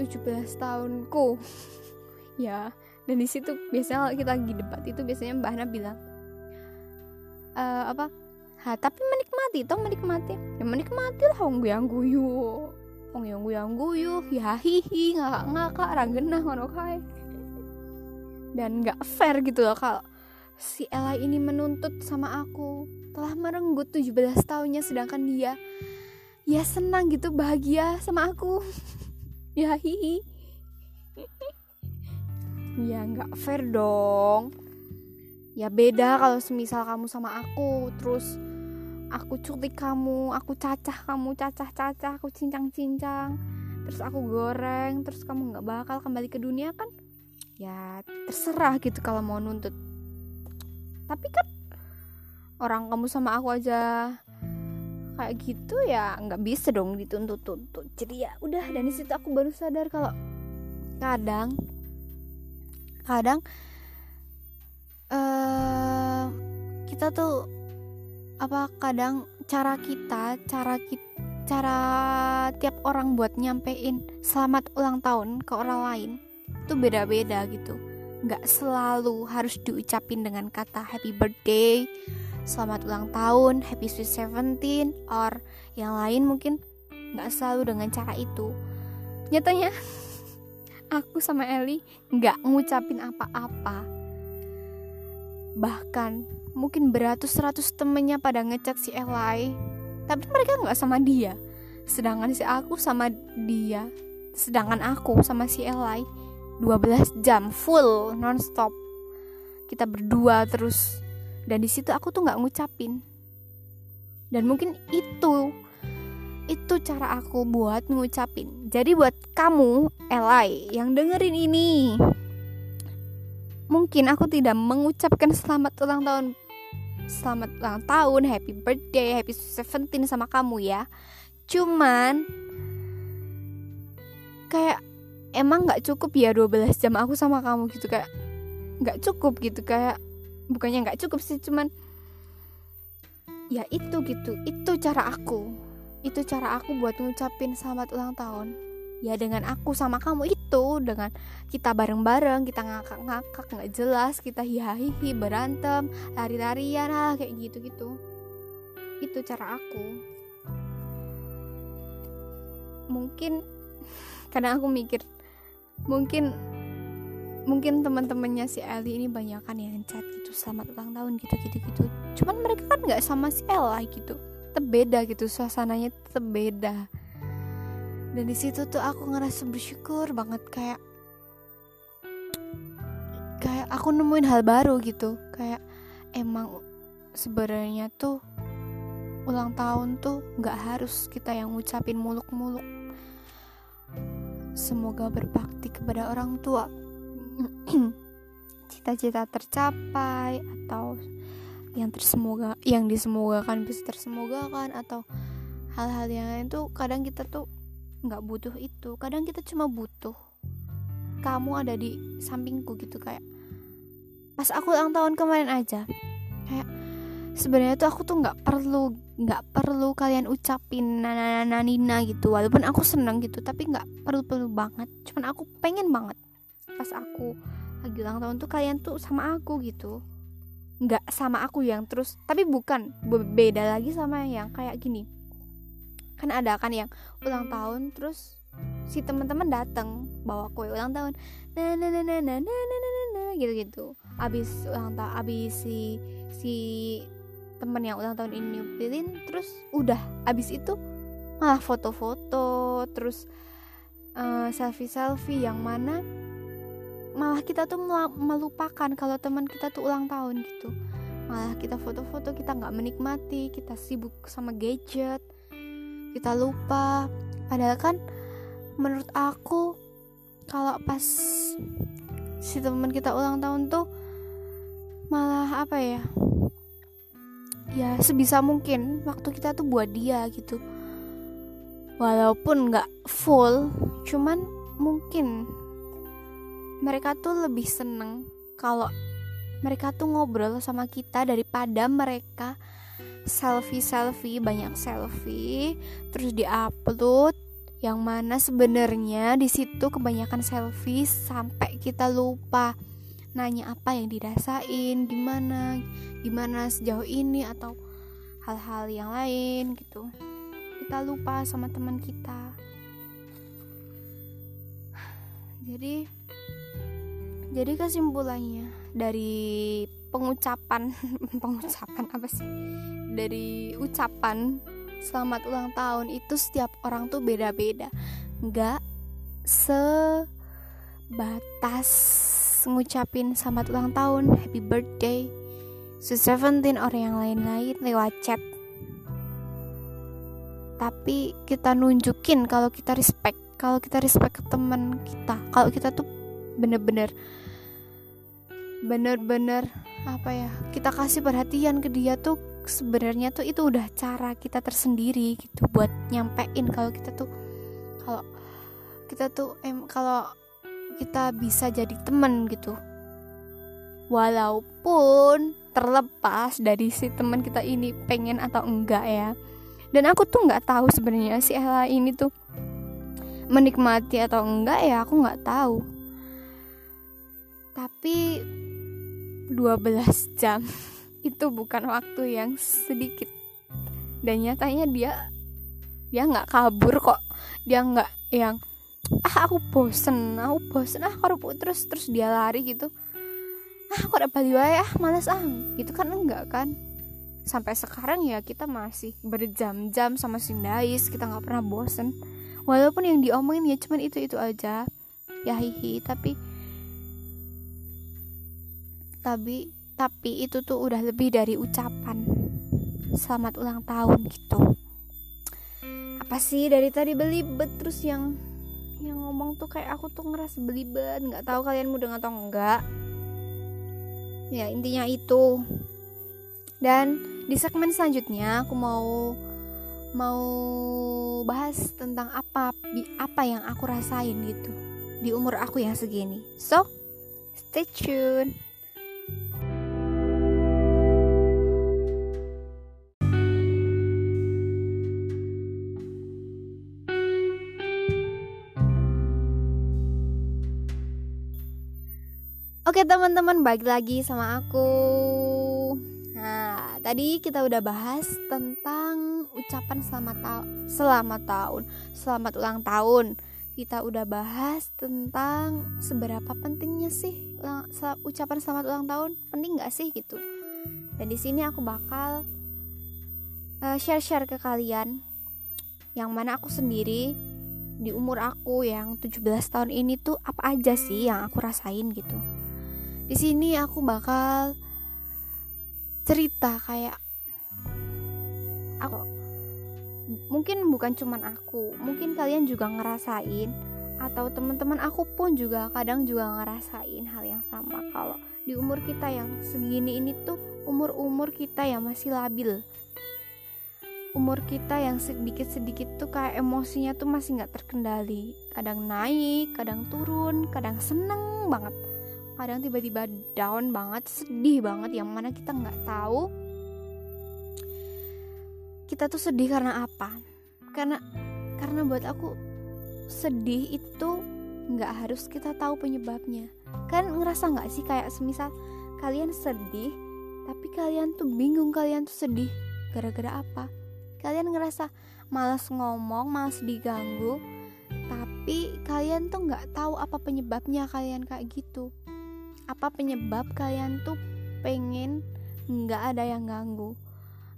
17 tahunku. Ya dan di situ biasanya kalau kita lagi debat itu biasanya mbak Hana bilang e, apa ha tapi menikmati toh menikmati. Ya menikmati lah wong yang guyu wong yang guyu guyu ya hihi ngakak ngakak rangenah ngono kae. Dan nggak fair gitu loh kalau si Ella ini menuntut sama aku. Telah merenggut 17 tahunnya sedangkan dia ya senang gitu bahagia sama aku. Ya hihi. Ya nggak fair dong. Ya beda kalau semisal kamu sama aku terus aku cutik kamu aku cacah kamu cacah-cacah aku cincang-cincang. Terus aku goreng terus kamu nggak bakal kembali ke dunia kan? Ya terserah gitu kalau mau nuntut. Tapi kan orang kamu sama aku aja kayak gitu ya nggak bisa dong dituntut-tuntut. Jadi ya udah dan situ aku baru sadar kalau kadang kadang uh, kita tuh apa kadang cara kita cara kita cara tiap orang buat nyampein selamat ulang tahun ke orang lain itu beda-beda gitu. Nggak selalu harus diucapin dengan kata happy birthday selamat ulang tahun happy sweet seventeen or yang lain mungkin nggak selalu dengan cara itu. Nyatanya aku sama Eli nggak ngucapin apa-apa. Bahkan mungkin beratus-ratus temennya pada ngechat si Eli. Tapi mereka nggak sama dia. Sedangkan si aku sama dia. Sedangkan aku sama si Eli. 12 jam full nonstop. Kita berdua terus. Dan di situ aku tuh nggak ngucapin. Dan mungkin itu itu cara aku buat ngucapin. Jadi buat kamu Eli yang dengerin ini mungkin aku tidak mengucapkan selamat ulang tahun selamat ulang tahun happy birthday happy seventeen sama kamu ya. Cuman kayak emang nggak cukup ya 12 jam aku sama kamu gitu kayak nggak cukup gitu kayak bukannya nggak cukup sih cuman ya itu gitu itu cara aku itu cara aku buat ngucapin selamat ulang tahun ya dengan aku sama kamu itu dengan kita bareng-bareng kita ngakak-ngakak nggak jelas kita hihihi berantem lari-larian ah kayak gitu-gitu. Itu cara aku. Mungkin karena aku mikir mungkin mungkin teman-temannya si Eli ini banyak kan yang chat gitu selamat ulang tahun gitu gitu gitu. Cuman mereka kan nggak sama si Ella gitu. Tetap beda gitu suasananya tetap beda dan di situ tuh aku ngerasa bersyukur banget kayak kayak aku nemuin hal baru gitu. Kayak emang sebenarnya tuh ulang tahun tuh nggak harus kita yang ngucapin muluk-muluk. Semoga berbakti kepada orang tua. Cita-cita tercapai atau yang tersemoga yang disemogakan bisa tersemogakan atau hal-hal yang lain tuh kadang kita tuh nggak butuh itu. Kadang kita cuma butuh kamu ada di sampingku gitu kayak pas aku ulang tahun kemarin aja kayak sebenarnya tuh aku tuh nggak perlu nggak perlu kalian ucapin nana nina gitu. Walaupun aku seneng gitu tapi nggak perlu perlu banget. Cuman aku pengen banget pas aku lagi ulang tahun tuh kalian tuh sama aku gitu. Nggak sama aku yang terus tapi bukan beda lagi sama yang kayak gini kan ada kan yang ulang tahun terus si teman-teman datang bawa kue ulang tahun. Nah nah nah nah nah nah nah nah nah gitu gitu abis ulang tahun abis si si temen yang ulang tahun ini nyupilin terus udah. Abis itu malah foto-foto terus uh, selfie-selfie yang mana malah kita tuh melupakan kalau teman kita tuh ulang tahun gitu. Malah kita foto-foto kita nggak menikmati kita sibuk sama gadget kita lupa. Padahal kan menurut aku kalau pas si teman kita ulang tahun tuh malah apa ya? Ya sebisa mungkin waktu kita tuh buat dia gitu. Walaupun nggak full cuman mungkin mereka tuh lebih seneng kalau mereka tuh ngobrol sama kita daripada mereka selfie selfie banyak selfie terus diupload yang mana sebenarnya di situ kebanyakan selfie sampai kita lupa nanya apa yang dirasain gimana gimana sejauh ini atau hal-hal yang lain gitu. Kita lupa sama teman kita. Jadi jadi kesimpulannya dari pengucapan pengucapan apa sih? Dari ucapan selamat ulang tahun itu setiap orang tuh beda-beda. Nggak sebatas ngucapin selamat ulang tahun happy birthday to 17 orang yang lain-lain lewat chat. Tapi kita nunjukin kalau kita respect kalau kita respect ke teman kita kalau kita tuh bener-bener bener-bener apa ya kita kasih perhatian ke dia tuh sebenarnya tuh itu udah cara kita tersendiri gitu buat nyampein kalau kita tuh kalau kita tuh em kalau kita bisa jadi temen gitu. Walaupun terlepas dari si teman kita ini pengen atau enggak ya. Dan aku tuh nggak tahu sebenarnya si Ella ini tuh menikmati atau enggak ya aku nggak tahu. Tapi 12 jam. Itu bukan waktu yang sedikit. Dan nyatanya dia dia nggak kabur kok. Dia nggak yang ah aku bosen aku bosen. Ah kerupuk terus terus dia lari gitu. Ah kok ada bali wae ah males ah. Itu kan enggak kan? Sampai sekarang ya kita masih berjam-jam sama si Dais kita nggak pernah bosen. Walaupun yang diomongin ya cuman itu itu aja. Ya hihi tapi tapi tapi itu tuh udah lebih dari ucapan. Selamat ulang tahun gitu. Apa sih dari tadi belibet terus yang yang ngomong tuh kayak aku tuh ngerasa belibet. Nggak tahu kalian mudah atau enggak ya intinya itu. Dan di segmen selanjutnya aku mau mau bahas tentang apa apa yang aku rasain gitu. Di umur aku yang segini. So stay tune Oke teman-teman, balik lagi sama aku. Nah, tadi kita udah bahas tentang ucapan selamat ta selamat tahun, selamat ulang tahun. Kita udah bahas tentang seberapa pentingnya sih ucapan selamat ulang tahun, penting gak sih gitu. Dan di sini aku bakal uh, share-share ke kalian yang mana aku sendiri di umur aku yang 17 tahun ini tuh apa aja sih yang aku rasain gitu di sini aku bakal cerita kayak aku mungkin bukan cuman aku mungkin kalian juga ngerasain atau teman-teman aku pun juga kadang juga ngerasain hal yang sama. Kalau di umur kita yang segini ini tuh umur-umur kita yang masih labil. Umur kita yang sedikit-sedikit tuh kayak emosinya tuh masih nggak terkendali. Kadang naik kadang turun kadang seneng banget kadang tiba-tiba down banget sedih banget yang mana kita nggak tahu kita tuh sedih karena apa. Karena karena buat aku sedih itu nggak harus kita tahu penyebabnya. Kan ngerasa nggak sih kayak semisal kalian sedih tapi kalian tuh bingung kalian tuh sedih gara-gara apa? Kalian ngerasa malas ngomong malas diganggu tapi kalian tuh nggak tahu apa penyebabnya kalian kayak gitu apa penyebab kalian tuh pengen nggak ada yang ganggu?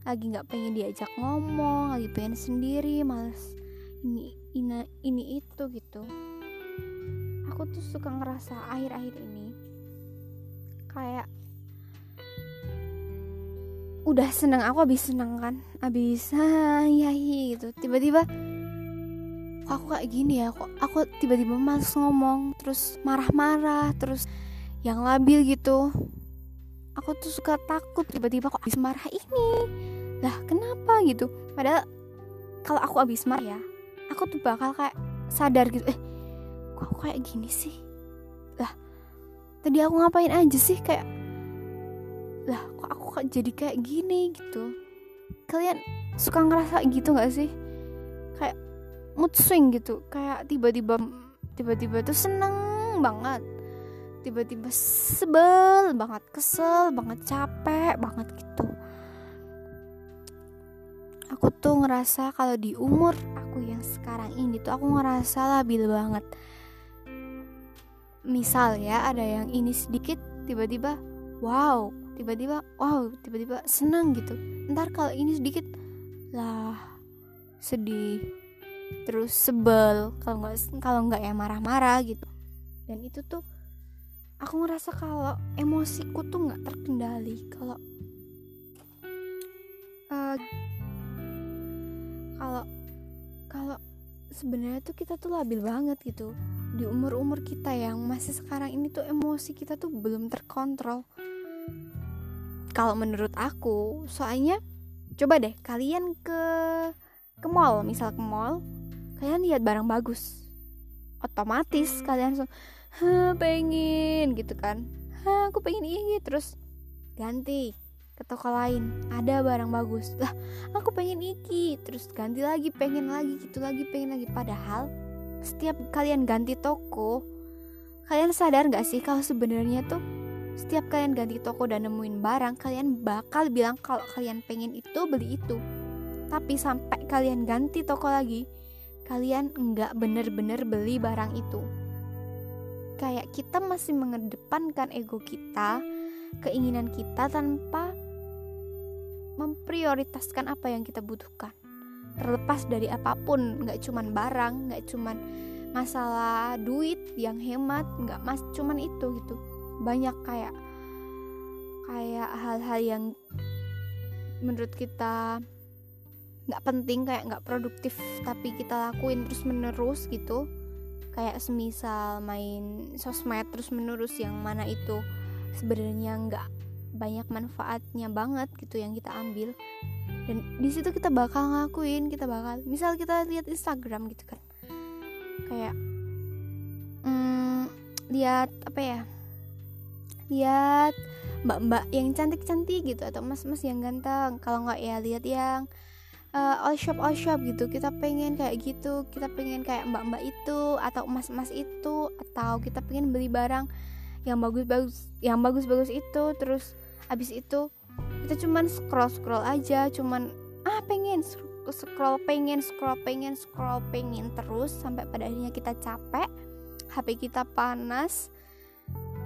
Lagi nggak pengen diajak ngomong lagi pengen sendiri males. Ini ini ini itu gitu. Aku tuh suka ngerasa akhir-akhir ini kayak udah seneng aku habis seneng kan? Habis ah, ya gitu. Tiba-tiba aku kayak gini ya? Kok aku tiba-tiba males ngomong terus marah-marah terus yang labil gitu. Aku tuh suka takut tiba-tiba kok habis marah ini. Lah kenapa gitu? Padahal kalau aku habis marah ya aku tuh bakal kayak sadar gitu eh kok kayak gini sih? Lah tadi aku ngapain aja sih kayak lah kok aku kok jadi kayak gini? Gitu. Kalian suka ngerasa gitu gak sih? Kayak mood swing gitu kayak tiba-tiba tiba-tiba tuh seneng banget tiba-tiba sebel banget kesel banget capek banget gitu. Aku tuh ngerasa kalau di umur aku yang sekarang ini tuh aku ngerasa labil banget. Misal ya ada yang ini sedikit tiba-tiba wow tiba-tiba wow tiba-tiba senang gitu. Ntar kalau ini sedikit lah sedih. Terus sebel kalau nggak kalau nggak ya marah-marah gitu. Dan itu tuh aku ngerasa kalau emosiku tuh nggak terkendali kalau uh, kalau kalau sebenarnya tuh kita tuh labil banget gitu. Di umur umur kita yang masih sekarang ini tuh emosi kita tuh belum terkontrol. Kalau menurut aku soalnya coba deh kalian ke ke mall misal ke mall kalian lihat barang bagus otomatis kalian langsung ha pengen gitu kan. Ha aku pengen ini terus ganti ke toko lain. Ada barang bagus. Lah aku pengen iki. Terus ganti lagi pengen lagi gitu lagi pengen lagi. Padahal setiap kalian ganti toko kalian sadar gak sih kalau sebenarnya tuh setiap kalian ganti toko dan nemuin barang kalian bakal bilang kalau kalian pengen itu beli itu. Tapi sampai kalian ganti toko lagi kalian nggak bener-bener beli barang itu kayak kita masih mengedepankan ego kita keinginan kita tanpa memprioritaskan apa yang kita butuhkan. Terlepas dari apa pun nggak cuman barang nggak cuman masalah duit yang hemat nggak mas cuman itu gitu. Banyak kayak kayak hal-hal yang menurut kita nggak penting kayak nggak produktif tapi kita lakuin terus menerus gitu kayak semisal main sosmed terus menerus yang mana itu sebenarnya nggak banyak manfaatnya banget gitu yang kita ambil. Dan di situ kita bakal ngakuin kita bakal misal kita lihat Instagram gitu kan. Kayak hmm, lihat apa ya? Lihat mbak-mbak yang cantik-cantik gitu atau mas-mas yang ganteng. Kalau nggak ya lihat yang uh, all shop all shop gitu. Kita pengen kayak gitu kita pengen kayak mbak-mbak itu atau emas-emas itu atau kita pengen beli barang yang bagus-bagus yang bagus-bagus itu. Terus abis itu kita cuman scroll scroll aja cuman ah pengen scroll pengen scroll pengen scroll pengen terus sampai pada akhirnya kita capek HP kita panas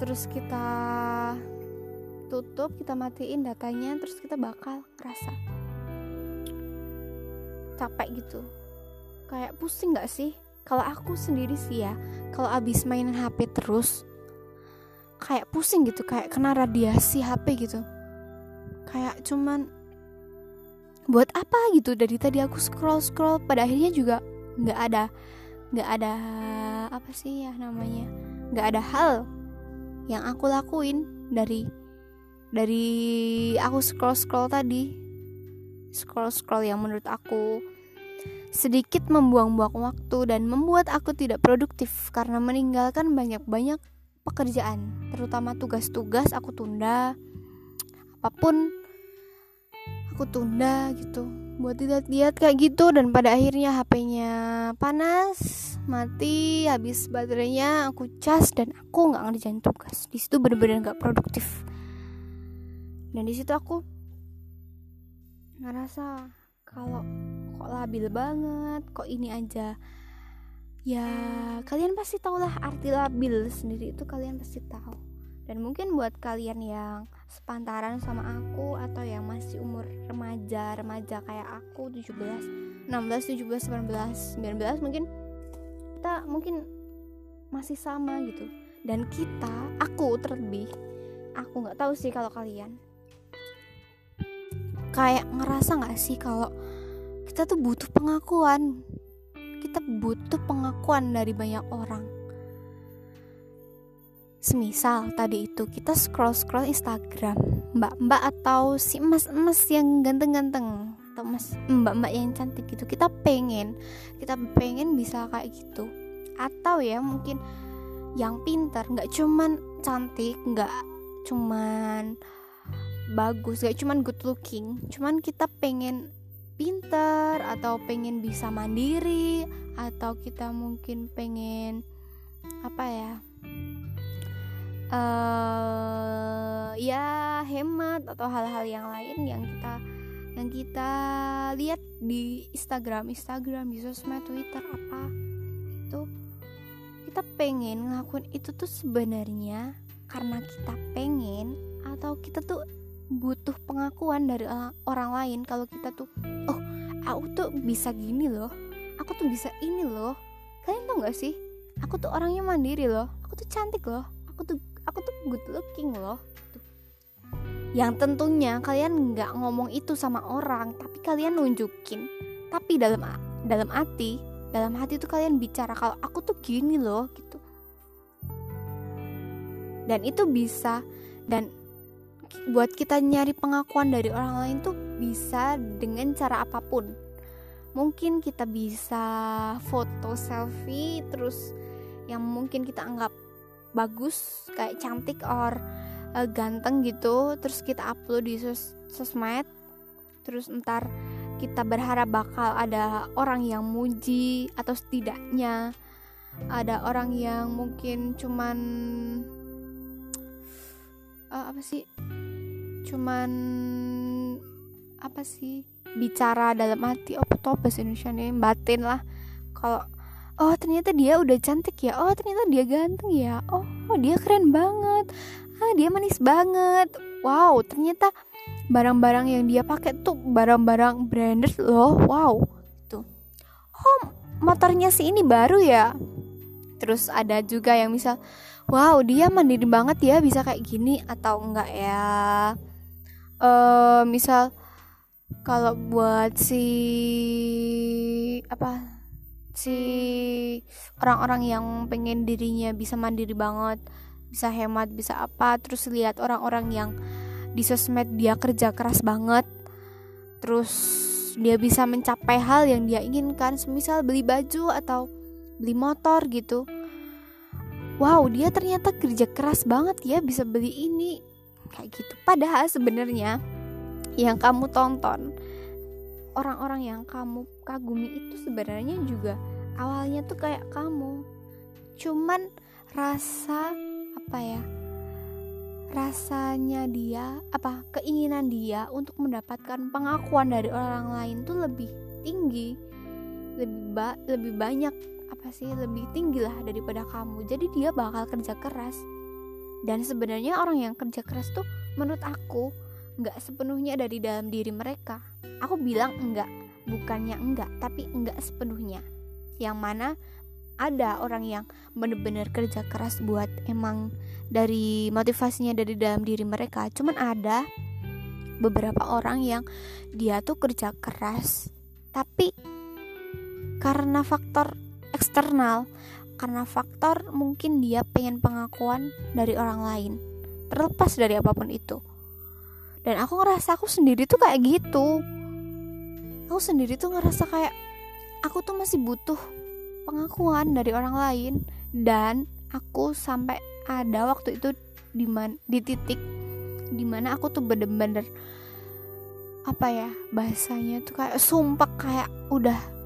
terus kita tutup kita matiin datanya terus kita bakal ngerasa capek gitu. Kayak pusing gak sih? Kalau aku sendiri sih ya kalau abis mainin HP terus kayak pusing gitu kayak kena radiasi HP gitu. Kayak cuman buat apa gitu? Dari tadi aku scroll scroll pada akhirnya juga nggak ada nggak ada apa sih ya namanya? Nggak ada hal yang aku lakuin dari dari aku scroll scroll tadi scroll-scroll yang menurut aku sedikit membuang-buang waktu dan membuat aku tidak produktif karena meninggalkan banyak-banyak pekerjaan, terutama tugas-tugas aku tunda. Apa pun aku tunda gitu. Buat lihat-lihat kayak gitu dan pada akhirnya HP-nya panas, mati, habis baterainya aku cas dan aku nggak ngerjain tugas. Di situ bener-bener nggak produktif. Dan di situ aku ngerasa kalau kok labil banget kok ini aja. Ya kalian pasti tahu lah arti labil sendiri itu kalian pasti tahu. Dan mungkin buat kalian yang sepantaran sama aku atau yang masih umur remaja remaja kayak aku 17 16 17 18 19 mungkin kita mungkin masih sama gitu. Dan kita aku terlebih aku nggak tahu sih kalau kalian kayak ngerasa nggak sih kalau kita tuh butuh pengakuan? Kita butuh pengakuan dari banyak orang. Semisal tadi itu kita scroll scroll Instagram. Mbak-mbak atau si emas-emas yang ganteng-ganteng atau mas mbak-mbak yang cantik gitu. Kita pengen kita pengen bisa kayak gitu. Atau ya mungkin yang pintar nggak cuman cantik nggak cuman bagus gak cuman good looking. Cuman kita pengen pinter atau pengen bisa mandiri atau kita mungkin pengen apa ya uh, ya hemat atau hal-hal yang lain yang kita yang kita lihat di Instagram. Instagram di sosmed Twitter apa itu. Kita pengen ngelakuin itu tuh sebenarnya karena kita pengen atau kita tuh butuh pengakuan dari orang lain kalau kita tuh oh aku tuh bisa gini loh aku tuh bisa ini loh. Kalian tau gak sih? Aku tuh orangnya mandiri loh aku tuh cantik loh aku tuh aku tuh good looking loh tuh. yang tentunya kalian nggak ngomong itu sama orang tapi kalian nunjukin. Tapi dalam dalam hati dalam hati tuh kalian bicara kalau aku tuh gini loh gitu. Dan itu bisa dan buat kita nyari pengakuan dari orang lain tuh bisa dengan cara apa pun. Mungkin kita bisa foto selfie terus yang mungkin kita anggap bagus kayak cantik or uh, ganteng gitu terus kita upload di sos sosmed terus ntar kita berharap bakal ada orang yang muji atau setidaknya ada orang yang mungkin cuman uh, apa sih cuman apa sih bicara dalam hati oh tuh bahasa Indonesia nih batin lah. Kalau oh ternyata dia udah cantik ya oh ternyata dia ganteng ya oh, oh dia keren banget. Ah dia manis banget. Wow ternyata barang-barang yang dia pakai tuh barang-barang branded loh wow. Tuh oh motornya sih ini baru ya? Terus ada juga yang misal wow dia mandiri banget ya bisa kayak gini atau enggak ya uh, misal kalau buat si apa si orang-orang yang pengen dirinya bisa mandiri banget bisa hemat bisa apa terus lihat orang-orang yang di sosmed dia kerja keras banget terus dia bisa mencapai hal yang dia inginkan semisal beli baju atau beli motor gitu. Wow dia ternyata kerja keras banget ya bisa beli ini kayak gitu. Padahal sebenarnya yang kamu tonton orang-orang yang kamu kagumi itu sebenarnya juga awalnya tuh kayak kamu. Cuman rasa apa ya rasanya dia apa keinginan dia untuk mendapatkan pengakuan dari orang lain tuh lebih tinggi lebih ba lebih banyak apa sih lebih tinggi lah daripada kamu. Jadi dia bakal kerja keras dan sebenarnya orang yang kerja keras tuh menurut aku nggak sepenuhnya dari dalam diri mereka. Aku bilang enggak bukannya enggak tapi enggak sepenuhnya. Yang mana ada orang yang bener-bener kerja keras buat emang dari motivasinya dari dalam diri mereka. Cuman ada beberapa orang yang dia tuh kerja keras tapi karena faktor eksternal karena faktor mungkin dia pengen pengakuan dari orang lain. Terlepas dari apa pun itu. Dan aku ngerasa aku sendiri tuh kayak gitu. Aku sendiri tuh ngerasa kayak aku tuh masih butuh pengakuan dari orang lain. Dan aku sampai ada waktu itu di man, di titik di mana aku tuh bener-bener apa ya bahasanya tuh kayak sumpah kayak udah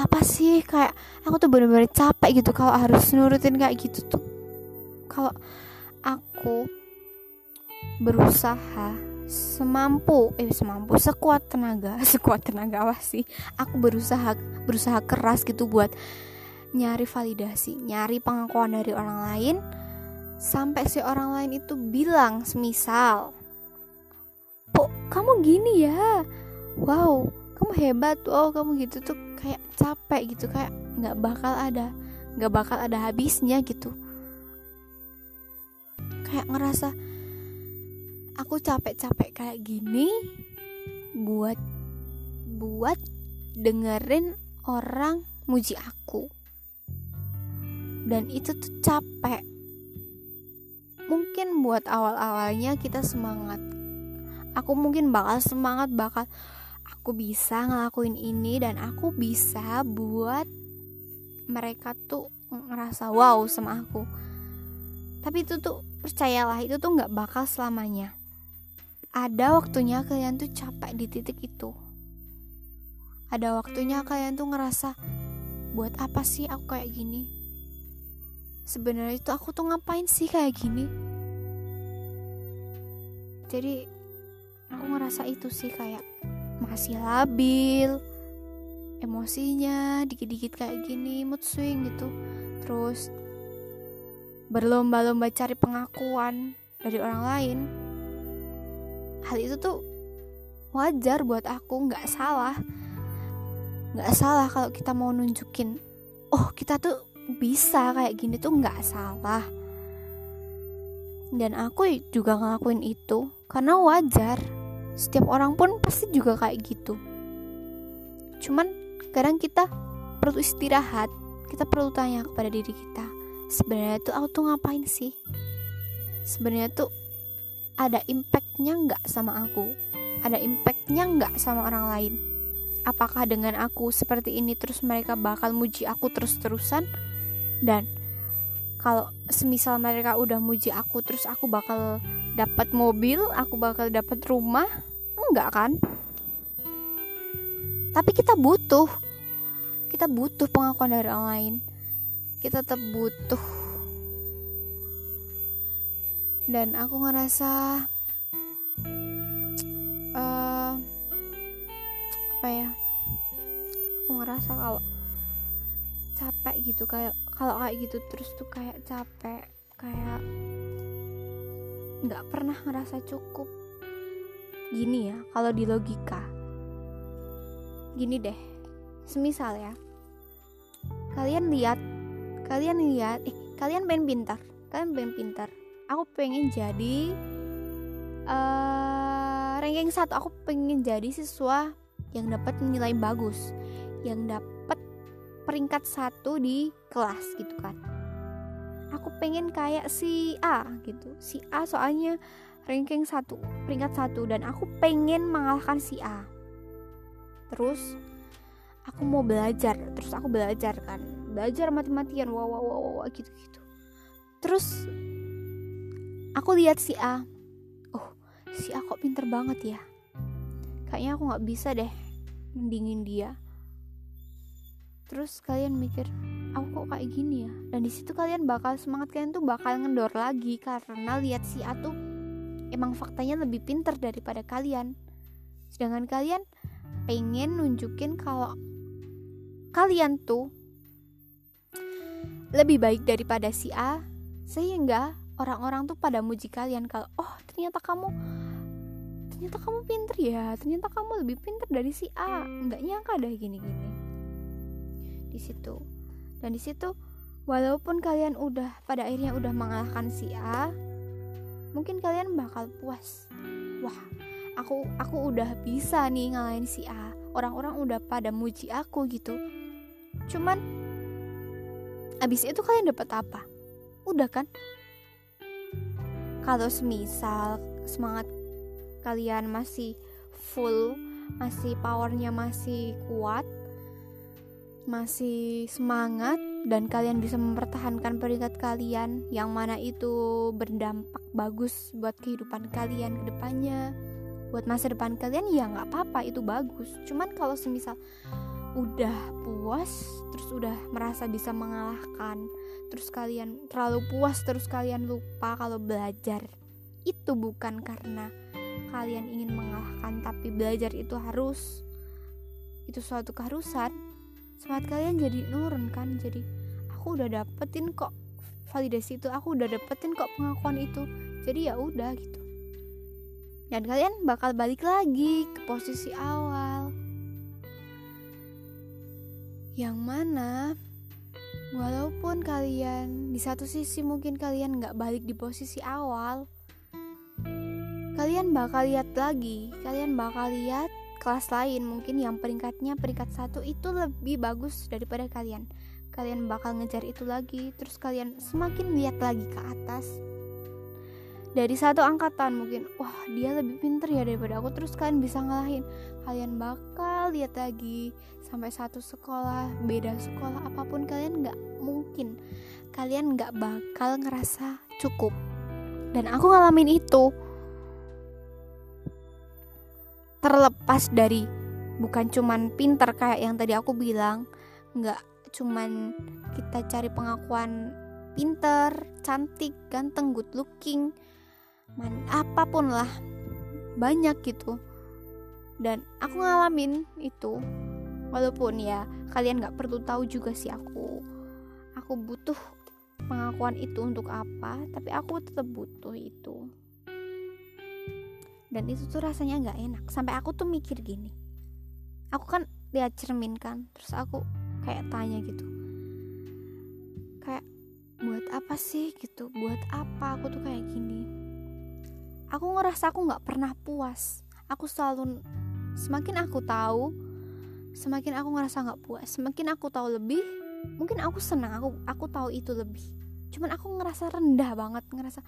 apa sih? Kayak aku tuh bener-bener capek gitu kalau harus nurutin kayak gitu tuh. Kalau aku berusaha semampu eh semampu sekuat tenaga sekuat tenaga apa sih? Aku berusaha berusaha keras gitu buat nyari validasi nyari pengakuan dari orang lain sampai si orang lain itu bilang semisal kok kamu gini ya? Wow kamu hebat oh kamu gitu tuh kayak capek gitu kayak nggak bakal ada nggak bakal ada habisnya gitu. Kayak ngerasa aku capek-capek kayak gini buat buat dengerin orang muji aku. Dan itu tuh capek. Mungkin buat awal-awalnya kita semangat. Aku mungkin bakal semangat bakal aku bisa ngelakuin ini dan aku bisa buat mereka tuh ngerasa wow sama aku. Tapi itu tuh percayalah itu tuh nggak bakal selamanya. Ada waktunya kalian tuh capek di titik itu. Ada waktunya kalian tuh ngerasa buat apa sih aku kayak gini? Sebenarnya itu aku tuh ngapain sih kayak gini? Jadi aku ngerasa itu sih kayak masih labil emosinya dikit-dikit kayak gini mood swing gitu. Terus berlomba-lomba cari pengakuan dari orang lain hal itu tuh wajar buat aku nggak salah. Nggak salah kalau kita mau nunjukin oh kita tuh bisa kayak gini tuh nggak salah. Dan aku juga ngelakuin itu karena wajar setiap orang pun pasti juga kayak gitu. Cuman kadang kita perlu istirahat. Kita perlu tanya kepada diri kita sebenarnya tuh aku tuh ngapain sih? Sebenarnya tuh ada impactnya nggak sama aku? Ada impactnya nggak sama orang lain? Apakah dengan aku seperti ini terus mereka bakal muji aku terus-terusan? Dan kalau semisal mereka udah muji aku terus aku bakal dapat mobil aku bakal dapat rumah enggak kan? Tapi kita butuh. Kita butuh pengakuan dari orang lain. Kita tetap butuh. Dan aku ngerasa uh, apa ya? Aku ngerasa kalau capek gitu kayak kalau kayak gitu terus tuh kayak capek kayak nggak pernah ngerasa cukup. Gini ya kalau di logika. Gini deh semisal ya. Kalian lihat kalian lihat eh kalian pengen pintar kalian pengen pintar. Aku pengen jadi uh, ranking satu. Aku pengen jadi siswa yang dapat nilai bagus yang dapat peringkat satu di kelas gitu kan aku pengen kayak si A gitu. Si A soalnya ranking satu peringkat satu dan aku pengen mengalahkan si A. Terus aku mau belajar. Terus aku belajar kan. Belajar mati-matian wow wow wow, wow gitu gitu terus aku lihat si A. Oh si A kok pinter banget ya. Kayaknya aku nggak bisa deh mendingin dia. Terus kalian mikir aku kok kayak gini ya? Dan di situ kalian bakal semangat kalian tuh bakal ngendor lagi karena lihat si A tuh emang faktanya lebih pinter daripada kalian. Sedangkan kalian pengen nunjukin kalau kalian tuh lebih baik daripada si A sehingga orang-orang tuh pada muji kalian kalau oh ternyata kamu ternyata kamu pinter ya ternyata kamu lebih pinter dari si A nggak nyangka deh gini-gini. Di situ dan di situ walaupun kalian udah pada akhirnya udah mengalahkan si A mungkin kalian bakal puas. Wah aku aku udah bisa nih ngalahin si A. Orang-orang udah pada muji aku gitu. Cuman abis itu kalian dapat apa? Udah kan? Kalau semisal semangat kalian masih full masih powernya masih kuat masih semangat dan kalian bisa mempertahankan peringkat kalian yang mana itu berdampak bagus buat kehidupan kalian ke depannya. Buat masa depan kalian ya nggak apa-apa itu bagus. Cuman kalau semisal udah puas terus udah merasa bisa mengalahkan terus kalian terlalu puas terus kalian lupa kalau belajar itu bukan karena kalian ingin mengalahkan tapi belajar itu harus itu suatu keharusan semangat kalian jadi nurun kan? Jadi aku udah dapetin kok validasi itu aku udah dapetin kok pengakuan itu. Jadi ya udah gitu. Dan kalian bakal balik lagi ke posisi awal. Yang mana walaupun kalian di satu sisi mungkin kalian nggak balik di posisi awal kalian bakal lihat lagi kalian bakal lihat kelas lain mungkin yang peringkatnya peringkat satu itu lebih bagus daripada kalian. Kalian bakal ngejar itu lagi terus kalian semakin lihat lagi ke atas. Dari satu angkatan mungkin wah dia lebih pinter ya daripada aku terus kalian bisa ngalahin. Kalian bakal lihat lagi sampai satu sekolah beda sekolah apa pun kalian nggak mungkin. Kalian nggak bakal ngerasa cukup. Dan aku ngalamin itu terlepas dari bukan cuman pinter kayak yang tadi aku bilang nggak cuman kita cari pengakuan pinter cantik ganteng good looking man apa pun lah banyak gitu. Dan aku ngalamin itu walaupun ya kalian nggak perlu tahu juga sih aku aku butuh pengakuan itu untuk apa tapi aku tetap butuh itu dan itu tuh rasanya nggak enak. Sampai aku tuh mikir gini. Aku kan lihat cermin kan. Terus aku kayak tanya gitu. Kayak buat apa sih? gitu. Buat apa? Aku tuh kayak gini. Aku ngerasa aku nggak pernah puas. Aku selalu semakin aku tahu semakin aku ngerasa nggak puas. Semakin aku tahu lebih mungkin aku senang. Aku aku tahu itu lebih. Cuman aku ngerasa rendah banget ngerasa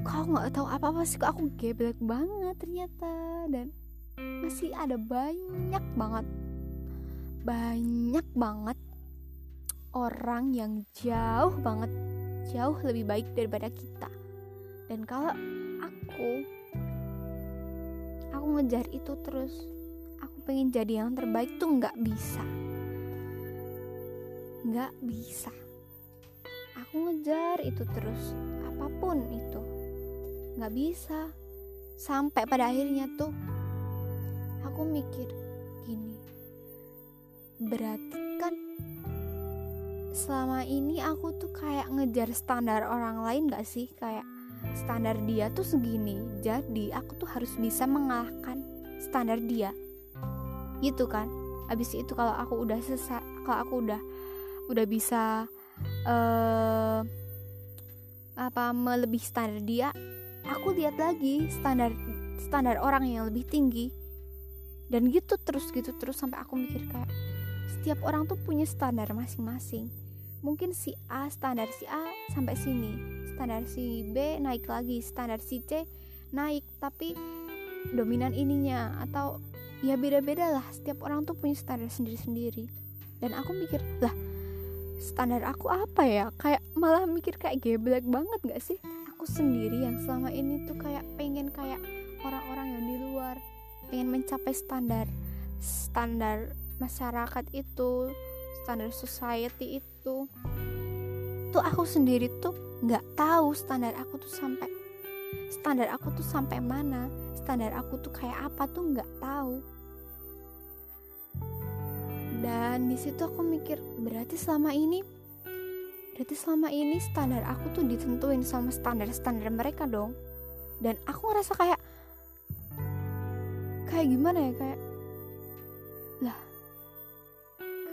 kau nggak tahu apa apa sih kok aku geblek banget ternyata. Dan masih ada banyak banget banyak banget orang yang jauh banget jauh lebih baik daripada kita. Dan kalau aku aku ngejar itu terus aku pengen jadi yang terbaik tuh nggak bisa. Nggak bisa. Aku ngejar itu terus apa pun itu nggak bisa. Sampai pada akhirnya tuh aku mikir gini berarti kan selama ini aku tuh kayak ngejar standar orang lain gak sih? Kayak standar dia tuh segini jadi aku tuh harus bisa mengalahkan standar dia. Gitu kan. Habis itu kalau aku udah selesai kalau aku udah udah bisa uh, apa melebihi standar dia aku lihat lagi standar standar orang yang lebih tinggi. Dan gitu terus gitu terus sampai aku mikir kayak setiap orang tuh punya standar masing-masing. Mungkin si A standar si A sampai sini standar si B naik lagi standar si C naik. Tapi dominan ininya atau ya beda-beda lah setiap orang tuh punya standar sendiri-sendiri. Dan aku mikir lah standar aku apa ya? Kayak malah mikir kayak geblek banget gak sih aku sendiri yang selama ini tuh kayak pengen kayak orang-orang yang di luar pengen mencapai standar standar masyarakat itu standar society itu. Tuh aku sendiri tuh nggak tahu standar aku tuh sampai standar aku tuh sampai mana standar aku tuh kayak apa tuh nggak tahu. Dan di situ aku mikir berarti selama ini berarti selama ini standar aku tuh ditentuin sama standar standar mereka dong. Dan aku ngerasa kayak kayak gimana ya kayak lah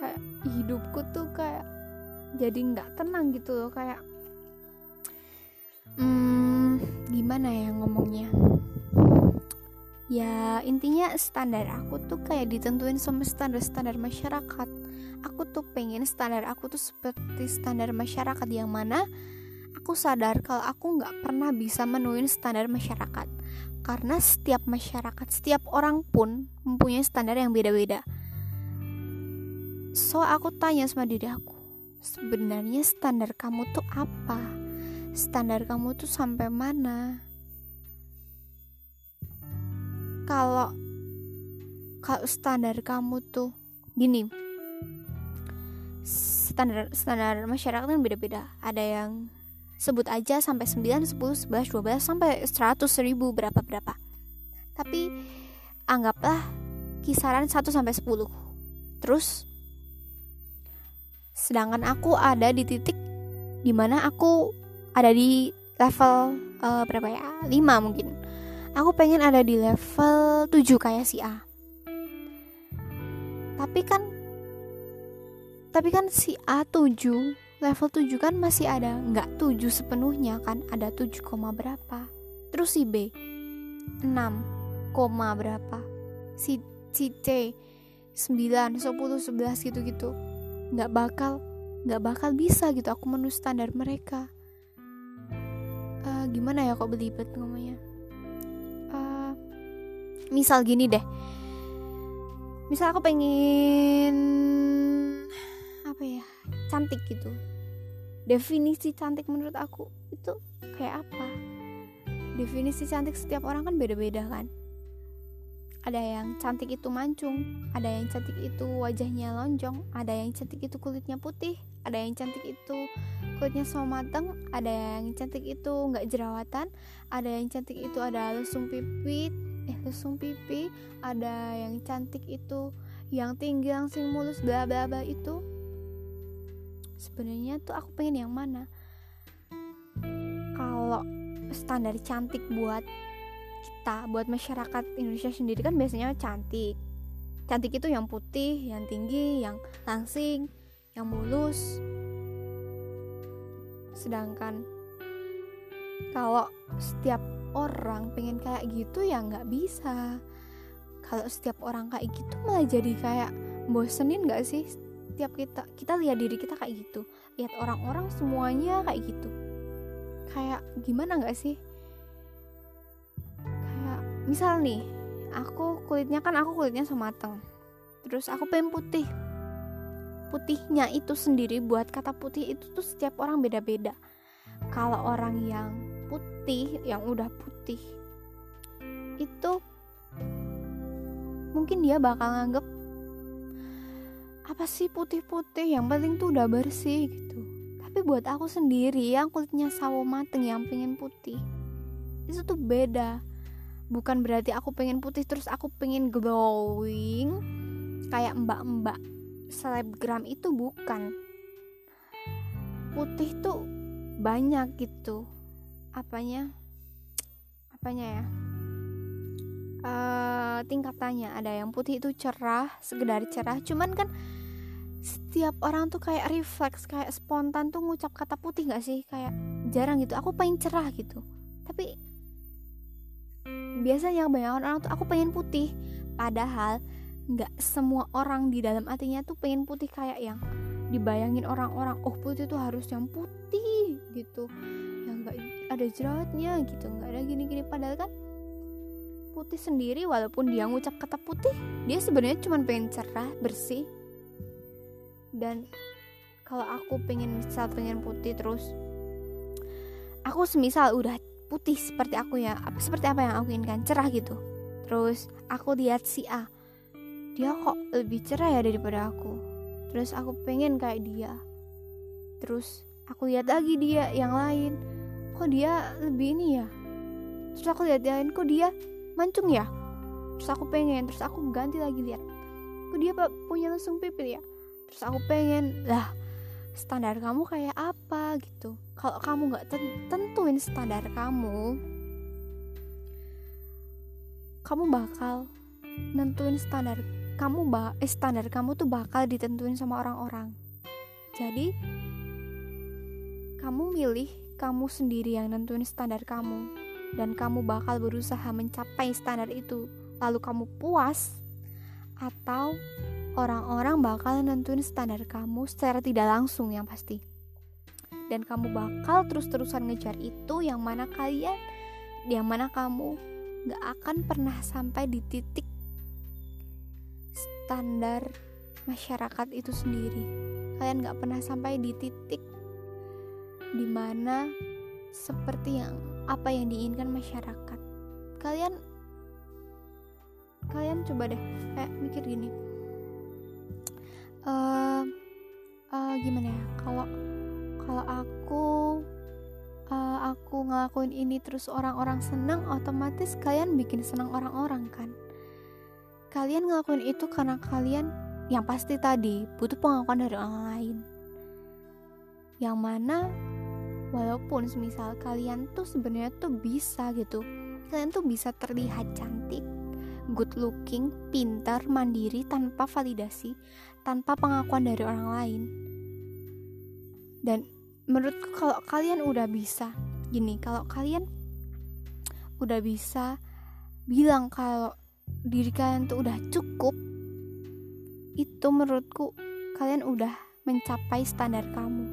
kayak hidupku tuh kayak jadi nggak tenang gitu loh kayak hmm, gimana ya ngomongnya? Ya intinya standar aku tuh kayak ditentuin sama standar-standar masyarakat aku tuh pengen standar aku tuh seperti standar masyarakat yang mana aku sadar kalau aku nggak pernah bisa menuin standar masyarakat karena setiap masyarakat setiap orang pun mempunyai standar yang beda-beda So aku tanya sama diri aku, sebenarnya standar kamu tuh apa? Standar kamu tuh sampai mana? Kalau kalau standar kamu tuh gini, standar standar masyarakat kan beda-beda. Ada yang sebut aja sampai 9, 10, 11, 12 sampai 100 ribu berapa berapa. Tapi anggaplah kisaran 1 sampai 10. Terus sedangkan aku ada di titik di mana aku ada di level uh, berapa ya 5 mungkin aku pengen ada di level 7 kayak si A tapi kan tapi kan si A 7 level 7 kan masih ada. Nggak 7 sepenuhnya kan ada 7, berapa. Terus si B 6, koma berapa. Si, si C 9, 10, 11 gitu-gitu. Nggak bakal nggak bakal bisa gitu aku menu standar mereka. Uh, gimana ya kok belibet ngomongnya? Uh, misal gini deh. Misal aku pengen apa ya cantik gitu. Definisi cantik menurut aku itu kayak apa? Definisi cantik setiap orang kan beda-beda kan? Ada yang cantik itu mancung, ada yang cantik itu wajahnya lonjong, ada yang cantik itu kulitnya putih, ada yang cantik itu kulitnya sama mateng, ada yang cantik itu nggak jerawatan, ada yang cantik itu ada lesung pipi, eh lesung pipi, ada yang cantik itu yang tinggi langsing mulus bla bla bla itu sebenarnya tuh aku pengen yang mana? Kalau standar cantik buat kita buat masyarakat Indonesia sendiri kan biasanya cantik. Cantik itu yang putih yang tinggi yang langsing yang mulus. Sedangkan kalau setiap orang pengen kayak gitu ya nggak bisa. Kalau setiap orang kayak gitu malah jadi kayak bosenin nggak sih setiap kita kita lihat diri kita kayak gitu. Lihat orang-orang semuanya kayak gitu. Kayak gimana nggak sih? Misal nih aku kulitnya kan aku kulitnya semateng. Terus aku pengen putih. Putihnya itu sendiri buat kata putih itu tuh setiap orang beda-beda. Kalau orang yang putih yang udah putih itu mungkin dia bakal nganggep apa sih putih-putih? Yang penting tuh udah bersih gitu. Tapi buat aku sendiri yang kulitnya sawo mateng yang pengen putih itu tuh beda. Bukan berarti aku pengen putih terus aku pengen glowing kayak mbak-mbak selebgram itu bukan. Putih tuh banyak gitu. Apanya? Apanya ya uh, tingkatannya ada yang putih itu cerah sekedar cerah. Cuman kan setiap orang tuh kayak refleks kayak spontan tuh ngucap kata putih gak sih? Kayak jarang gitu aku pengen cerah gitu. Tapi biasanya banyak orang tuh aku pengen putih. Padahal nggak semua orang di dalam hatinya tuh pengen putih kayak yang dibayangin orang-orang oh putih tuh harus yang putih gitu. Yang nggak ada jerawatnya gitu nggak ada gini-gini. Padahal kan putih sendiri walaupun dia ngucap kata putih dia sebenarnya cuma pengen cerah bersih. Dan kalau aku pengen misal pengen putih terus aku semisal udah putih seperti aku ya seperti apa yang aku inginkan cerah gitu. Terus aku lihat si A dia kok lebih cerah ya daripada aku. Terus aku pengen kayak dia. Terus aku lihat lagi dia yang lain kok dia lebih ini ya? Terus aku lihat yang lain kok dia mancung ya? Terus aku pengen terus aku ganti lagi lihat. Kok dia punya langsung pipil ya? Terus aku pengen lah standar kamu kayak apa gitu? Kalau kamu nggak tentuin standar kamu kamu bakal nentuin standar kamu ba eh, standar kamu tuh bakal ditentuin sama orang-orang. Jadi kamu milih kamu sendiri yang nentuin standar kamu dan kamu bakal berusaha mencapai standar itu. Lalu kamu puas atau orang-orang bakal nentuin standar kamu secara tidak langsung yang pasti. Dan kamu bakal terus-terusan ngejar itu yang mana kalian yang mana kamu gak akan pernah sampai di titik standar masyarakat itu sendiri. Kalian gak pernah sampai di titik di mana seperti yang apa yang diinginkan masyarakat. Kalian kalian coba deh kayak mikir gini. Uh, uh, gimana ya? Kalau kalau aku uh, aku ngelakuin ini terus orang-orang senang otomatis kalian bikin senang orang-orang kan? Kalian ngelakuin itu karena kalian yang pasti tadi butuh pengakuan dari orang lain. Yang mana walaupun semisal kalian tuh sebenarnya tuh bisa gitu. Kalian tuh bisa terlihat cantik good looking pintar mandiri tanpa validasi tanpa pengakuan dari orang lain. Dan menurutku kalau kalian udah bisa gini kalau kalian udah bisa bilang kalau diri kalian tuh udah cukup itu menurutku kalian udah mencapai standar kamu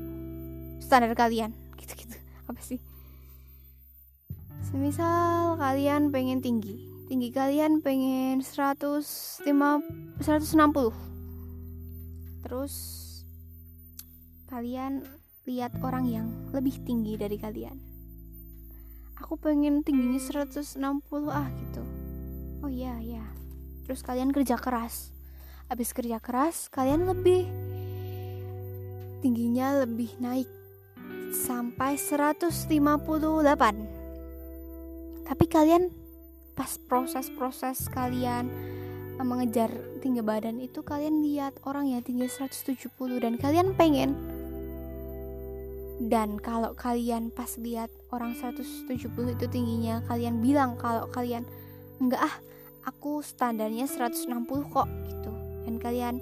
standar kalian gitu-gitu. Apa sih? Semisal kalian pengen tinggi tinggi kalian pengen 105 160 terus kalian lihat orang yang lebih tinggi dari kalian. Aku pengen tingginya 160 ah gitu. Oh iya ya terus kalian kerja keras. Habis kerja keras kalian lebih tingginya lebih naik sampai 158 tapi kalian pas proses-proses kalian mengejar tinggi badan itu kalian lihat orang yang tinggi 170 dan kalian pengen. Dan kalau kalian pas lihat orang 170 itu tingginya kalian bilang kalau kalian enggak ah aku standarnya 160 kok gitu. Dan kalian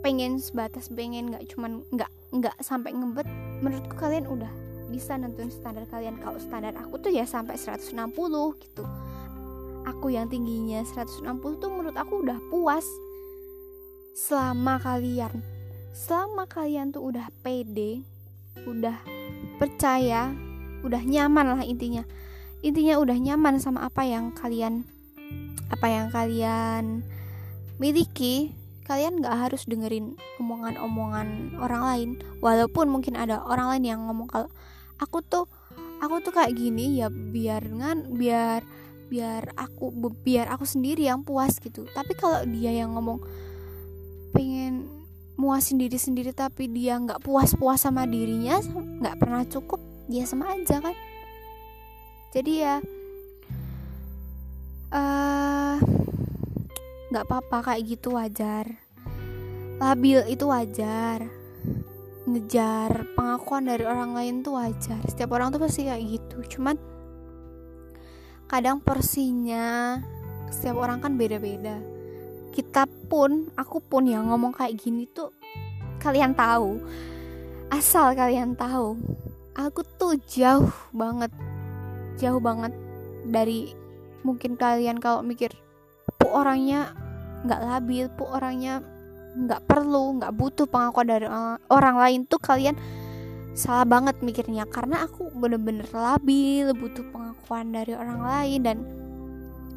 pengen sebatas pengen nggak cuman nggak nggak sampai ngebet menurutku kalian udah bisa nentuin standar kalian. Kalau standar aku tuh ya sampai 160 gitu. Aku yang tingginya 160 tuh menurut aku udah puas selama kalian selama kalian tuh udah pede udah percaya udah nyaman lah intinya. Intinya udah nyaman sama apa yang kalian apa yang kalian miliki kalian gak harus dengerin omongan-omongan orang lain. Walaupun mungkin ada orang lain yang ngomong kalau aku tuh aku tuh kayak gini ya biar ngan biar biar aku biar aku sendiri yang puas gitu. Tapi kalau dia yang ngomong pengen muasin diri sendiri tapi dia nggak puas puas sama dirinya nggak pernah cukup dia sama aja kan? Jadi ya Eh, nggak apa-apa kayak gitu wajar. Labil itu wajar. Ngejar pengakuan dari orang lain tuh wajar. Setiap orang tuh pasti kayak gitu. Cuman kadang porsinya setiap orang kan beda-beda. Kita pun aku pun yang ngomong kayak gini tuh kalian tahu. Asal kalian tahu aku tuh jauh banget jauh banget dari mungkin kalian kalau mikir pu orangnya nggak labil pu orangnya nggak perlu nggak butuh pengakuan dari orang lain tuh kalian salah banget mikirnya. Karena aku bener-bener labil butuh pengakuan dari orang lain dan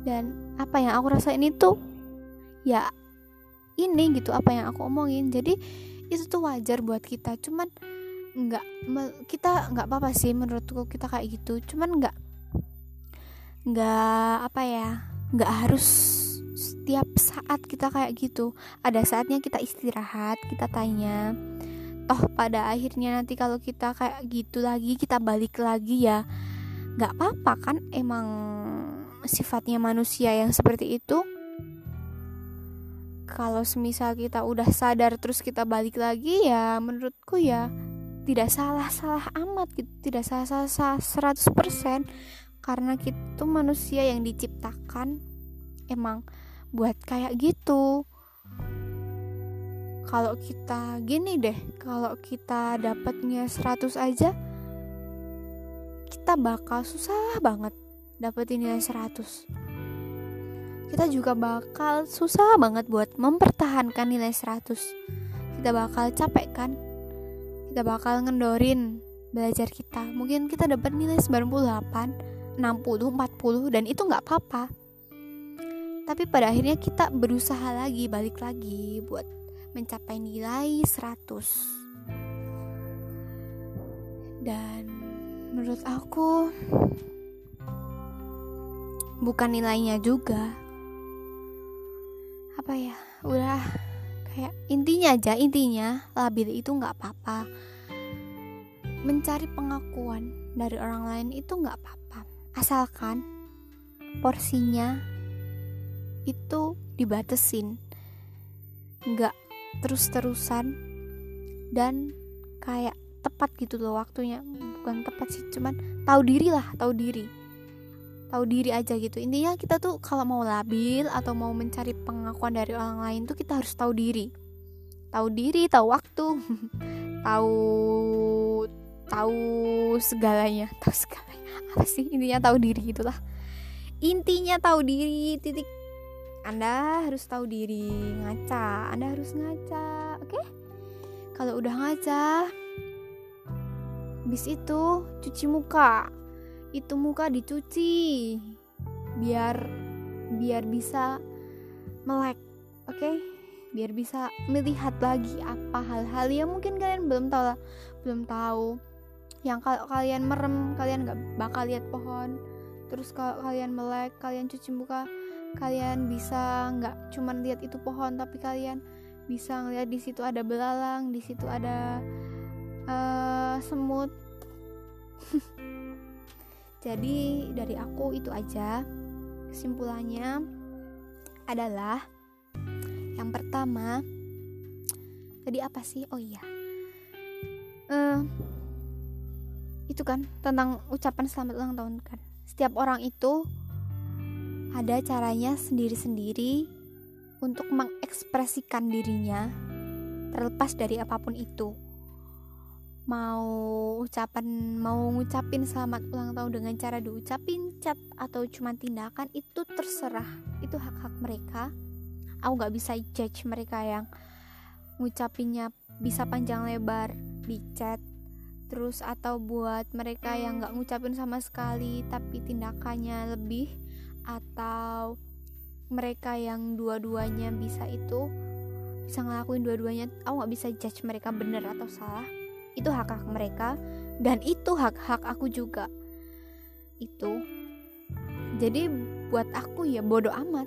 dan apa yang aku rasain itu ya ini gitu apa yang aku omongin. Jadi itu tuh wajar buat kita. Cuman nggak kita nggak apa-apa sih menurutku kita kayak gitu. Cuman nggak nggak apa ya nggak harus setiap saat kita kayak gitu. Ada saatnya kita istirahat kita tanya toh pada akhirnya nanti kalau kita kayak gitu lagi kita balik lagi ya nggak apa-apa kan? Emang sifatnya manusia yang seperti itu. Kalau semisal kita udah sadar terus kita balik lagi ya menurutku ya tidak salah-salah amat gitu tidak salah-salah 100% karena kita manusia yang diciptakan. Emang buat kayak gitu. Kalau kita gini deh kalau kita dapatnya 100 aja kita bakal susah banget dapetin nilai 100 kita juga bakal susah banget buat mempertahankan nilai 100 kita bakal capek kan? Kita bakal ngendorin belajar kita. Mungkin kita dapat nilai 98 60 40 dan itu nggak apa-apa tapi pada akhirnya kita berusaha lagi balik lagi buat mencapai nilai 100 dan menurut aku bukan nilainya juga. Apa ya? Udah kayak intinya aja intinya labil itu nggak apa-apa. Mencari pengakuan dari orang lain itu nggak apa-apa. Asalkan porsinya itu dibatesin nggak terus-terusan dan kayak tepat gitu loh waktunya. Bukan tepat sih cuman tahu diri lah tahu diri. Tahu diri aja gitu. Intinya kita tuh kalau mau labil atau mau mencari pengakuan dari orang lain tuh kita harus tahu diri. Tahu diri tahu waktu tahu tahu segalanya. Tahu segalanya. Apa sih? Intinya tahu diri gitulah. Intinya tahu diri titik anda harus tahu diri ngaca. Anda harus ngaca, oke? Okay? Kalau udah ngaca, bis itu cuci muka. Itu muka dicuci biar biar bisa melek, oke? Okay? Biar bisa melihat lagi apa hal-hal yang mungkin kalian belum tahu lah, belum tahu. Yang kalau kalian merem, kalian nggak bakal lihat pohon. Terus kalau kalian melek, kalian cuci muka, kalian bisa nggak cuman lihat itu pohon tapi kalian bisa ngeliat di situ ada belalang di situ ada uh, semut. Jadi dari aku itu aja. Kesimpulannya adalah yang pertama tadi apa sih? Oh iya. Uh, itu kan tentang ucapan selamat ulang tahun kan. Setiap orang itu ada caranya sendiri-sendiri untuk mengekspresikan dirinya terlepas dari apa pun itu. Mau ucapan mau ngucapin selamat ulang tahun dengan cara diucapin chat atau cuma tindakan itu terserah. Itu hak-hak mereka. Aku nggak bisa judge mereka yang ngucapinnya bisa panjang lebar di chat terus atau buat mereka yang nggak ngucapin sama sekali tapi tindakannya lebih atau mereka yang dua-duanya bisa itu bisa ngelakuin dua-duanya aku nggak bisa judge mereka benar atau salah. Itu hak hak mereka dan itu hak hak aku juga. Itu. Jadi buat aku ya bodoh amat.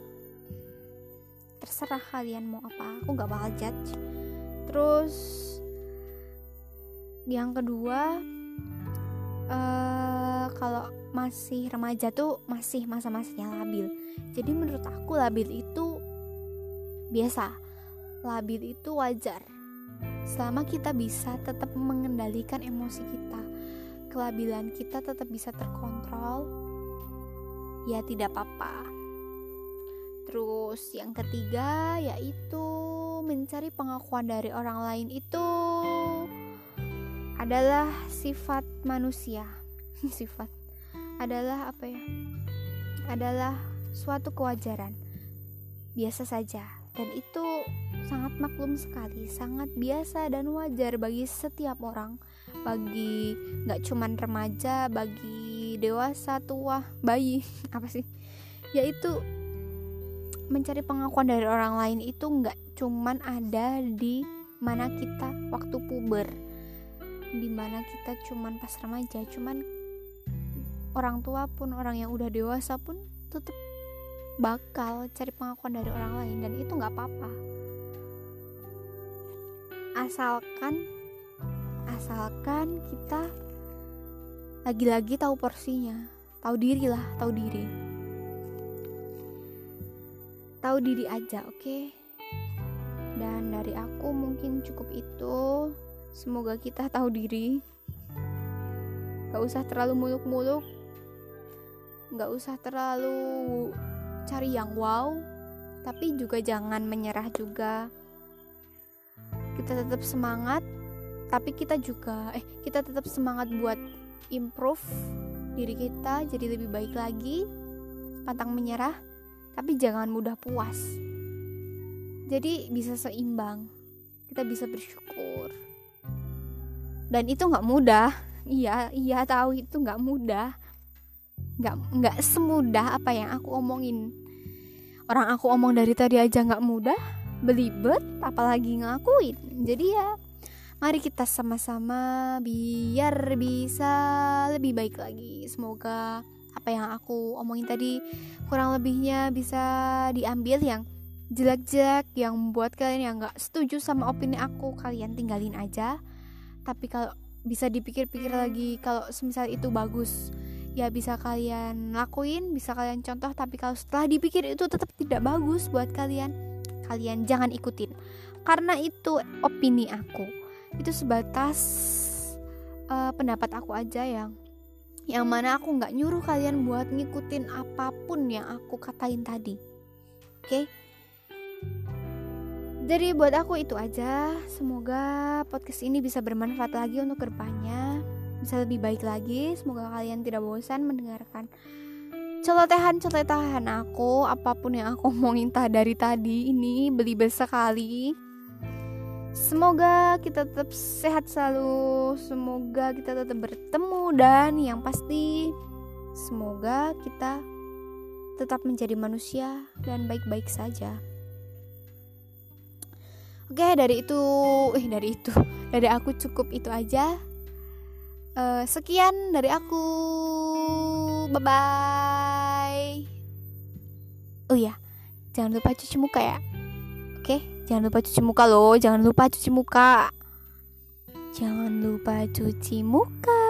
Terserah kalian mau apa aku nggak bakal judge. Terus yang kedua uh, kalau masih remaja tuh masih masa-masanya labil. Jadi menurut aku labil itu biasa. Labil itu wajar. Selama kita bisa tetap mengendalikan emosi kita kelabilan kita tetap bisa terkontrol ya tidak apa-apa. Terus yang ketiga yaitu mencari pengakuan dari orang lain itu adalah sifat manusia. Sifat. Adalah apa ya? Adalah suatu kewajaran. Biasa saja. Dan itu sangat maklum sekali sangat biasa dan wajar bagi setiap orang. Bagi nggak cuman remaja bagi dewasa tua bayi apa sih? Yaitu mencari pengakuan dari orang lain itu nggak cuman ada di mana kita waktu puber di mana kita cuman pas remaja cuman orang tua pun orang yang udah dewasa pun tetap bakal cari pengakuan dari orang lain dan itu nggak apa-apa. Asalkan asalkan kita lagi-lagi tahu porsinya tahu diri lah tahu diri. Tahu diri aja oke? Okay? dan dari aku mungkin cukup itu Semoga kita tahu diri. Gak usah terlalu muluk-muluk. Gak usah terlalu cari yang wow. Tapi juga jangan menyerah juga. Kita tetap semangat. Tapi kita juga, eh, kita tetap semangat buat improve diri kita jadi lebih baik lagi. Pantang menyerah. Tapi jangan mudah puas. Jadi bisa seimbang. Kita bisa bersyukur dan itu nggak mudah. Iya iya tahu itu nggak mudah. Nggak nggak semudah apa yang aku omongin. Orang aku omong dari tadi aja nggak mudah belibet apalagi ngakuin jadi ya mari kita sama-sama biar bisa lebih baik lagi. Semoga apa yang aku omongin tadi kurang lebihnya bisa diambil yang jelek-jelek yang buat kalian yang nggak setuju sama opini aku kalian tinggalin aja tapi kalau bisa dipikir-pikir lagi kalau semisal itu bagus ya bisa kalian lakuin bisa kalian contoh. Tapi kalau setelah dipikir itu tetap tidak bagus buat kalian kalian jangan ikutin. Karena itu opini aku. Itu sebatas uh, pendapat aku aja yang yang mana aku nggak nyuruh kalian buat ngikutin apa pun yang aku katain tadi. Oke? okay? Jadi buat aku itu aja. Semoga podcast ini bisa bermanfaat lagi untuk ke depannya, bisa lebih baik lagi. Semoga kalian tidak bosan mendengarkan celotehan-celotehan aku, apa pun yang aku omongin dari tadi ini beli sekali. Semoga kita tetap sehat selalu, semoga kita tetap bertemu dan yang pasti semoga kita tetap menjadi manusia dan baik-baik saja. Oke dari itu, eh dari itu, dari aku cukup itu aja. Uh, sekian dari aku, bye bye. Oh ya, jangan lupa cuci muka ya. Oke, jangan lupa cuci muka loh, jangan lupa cuci muka. Jangan lupa cuci muka.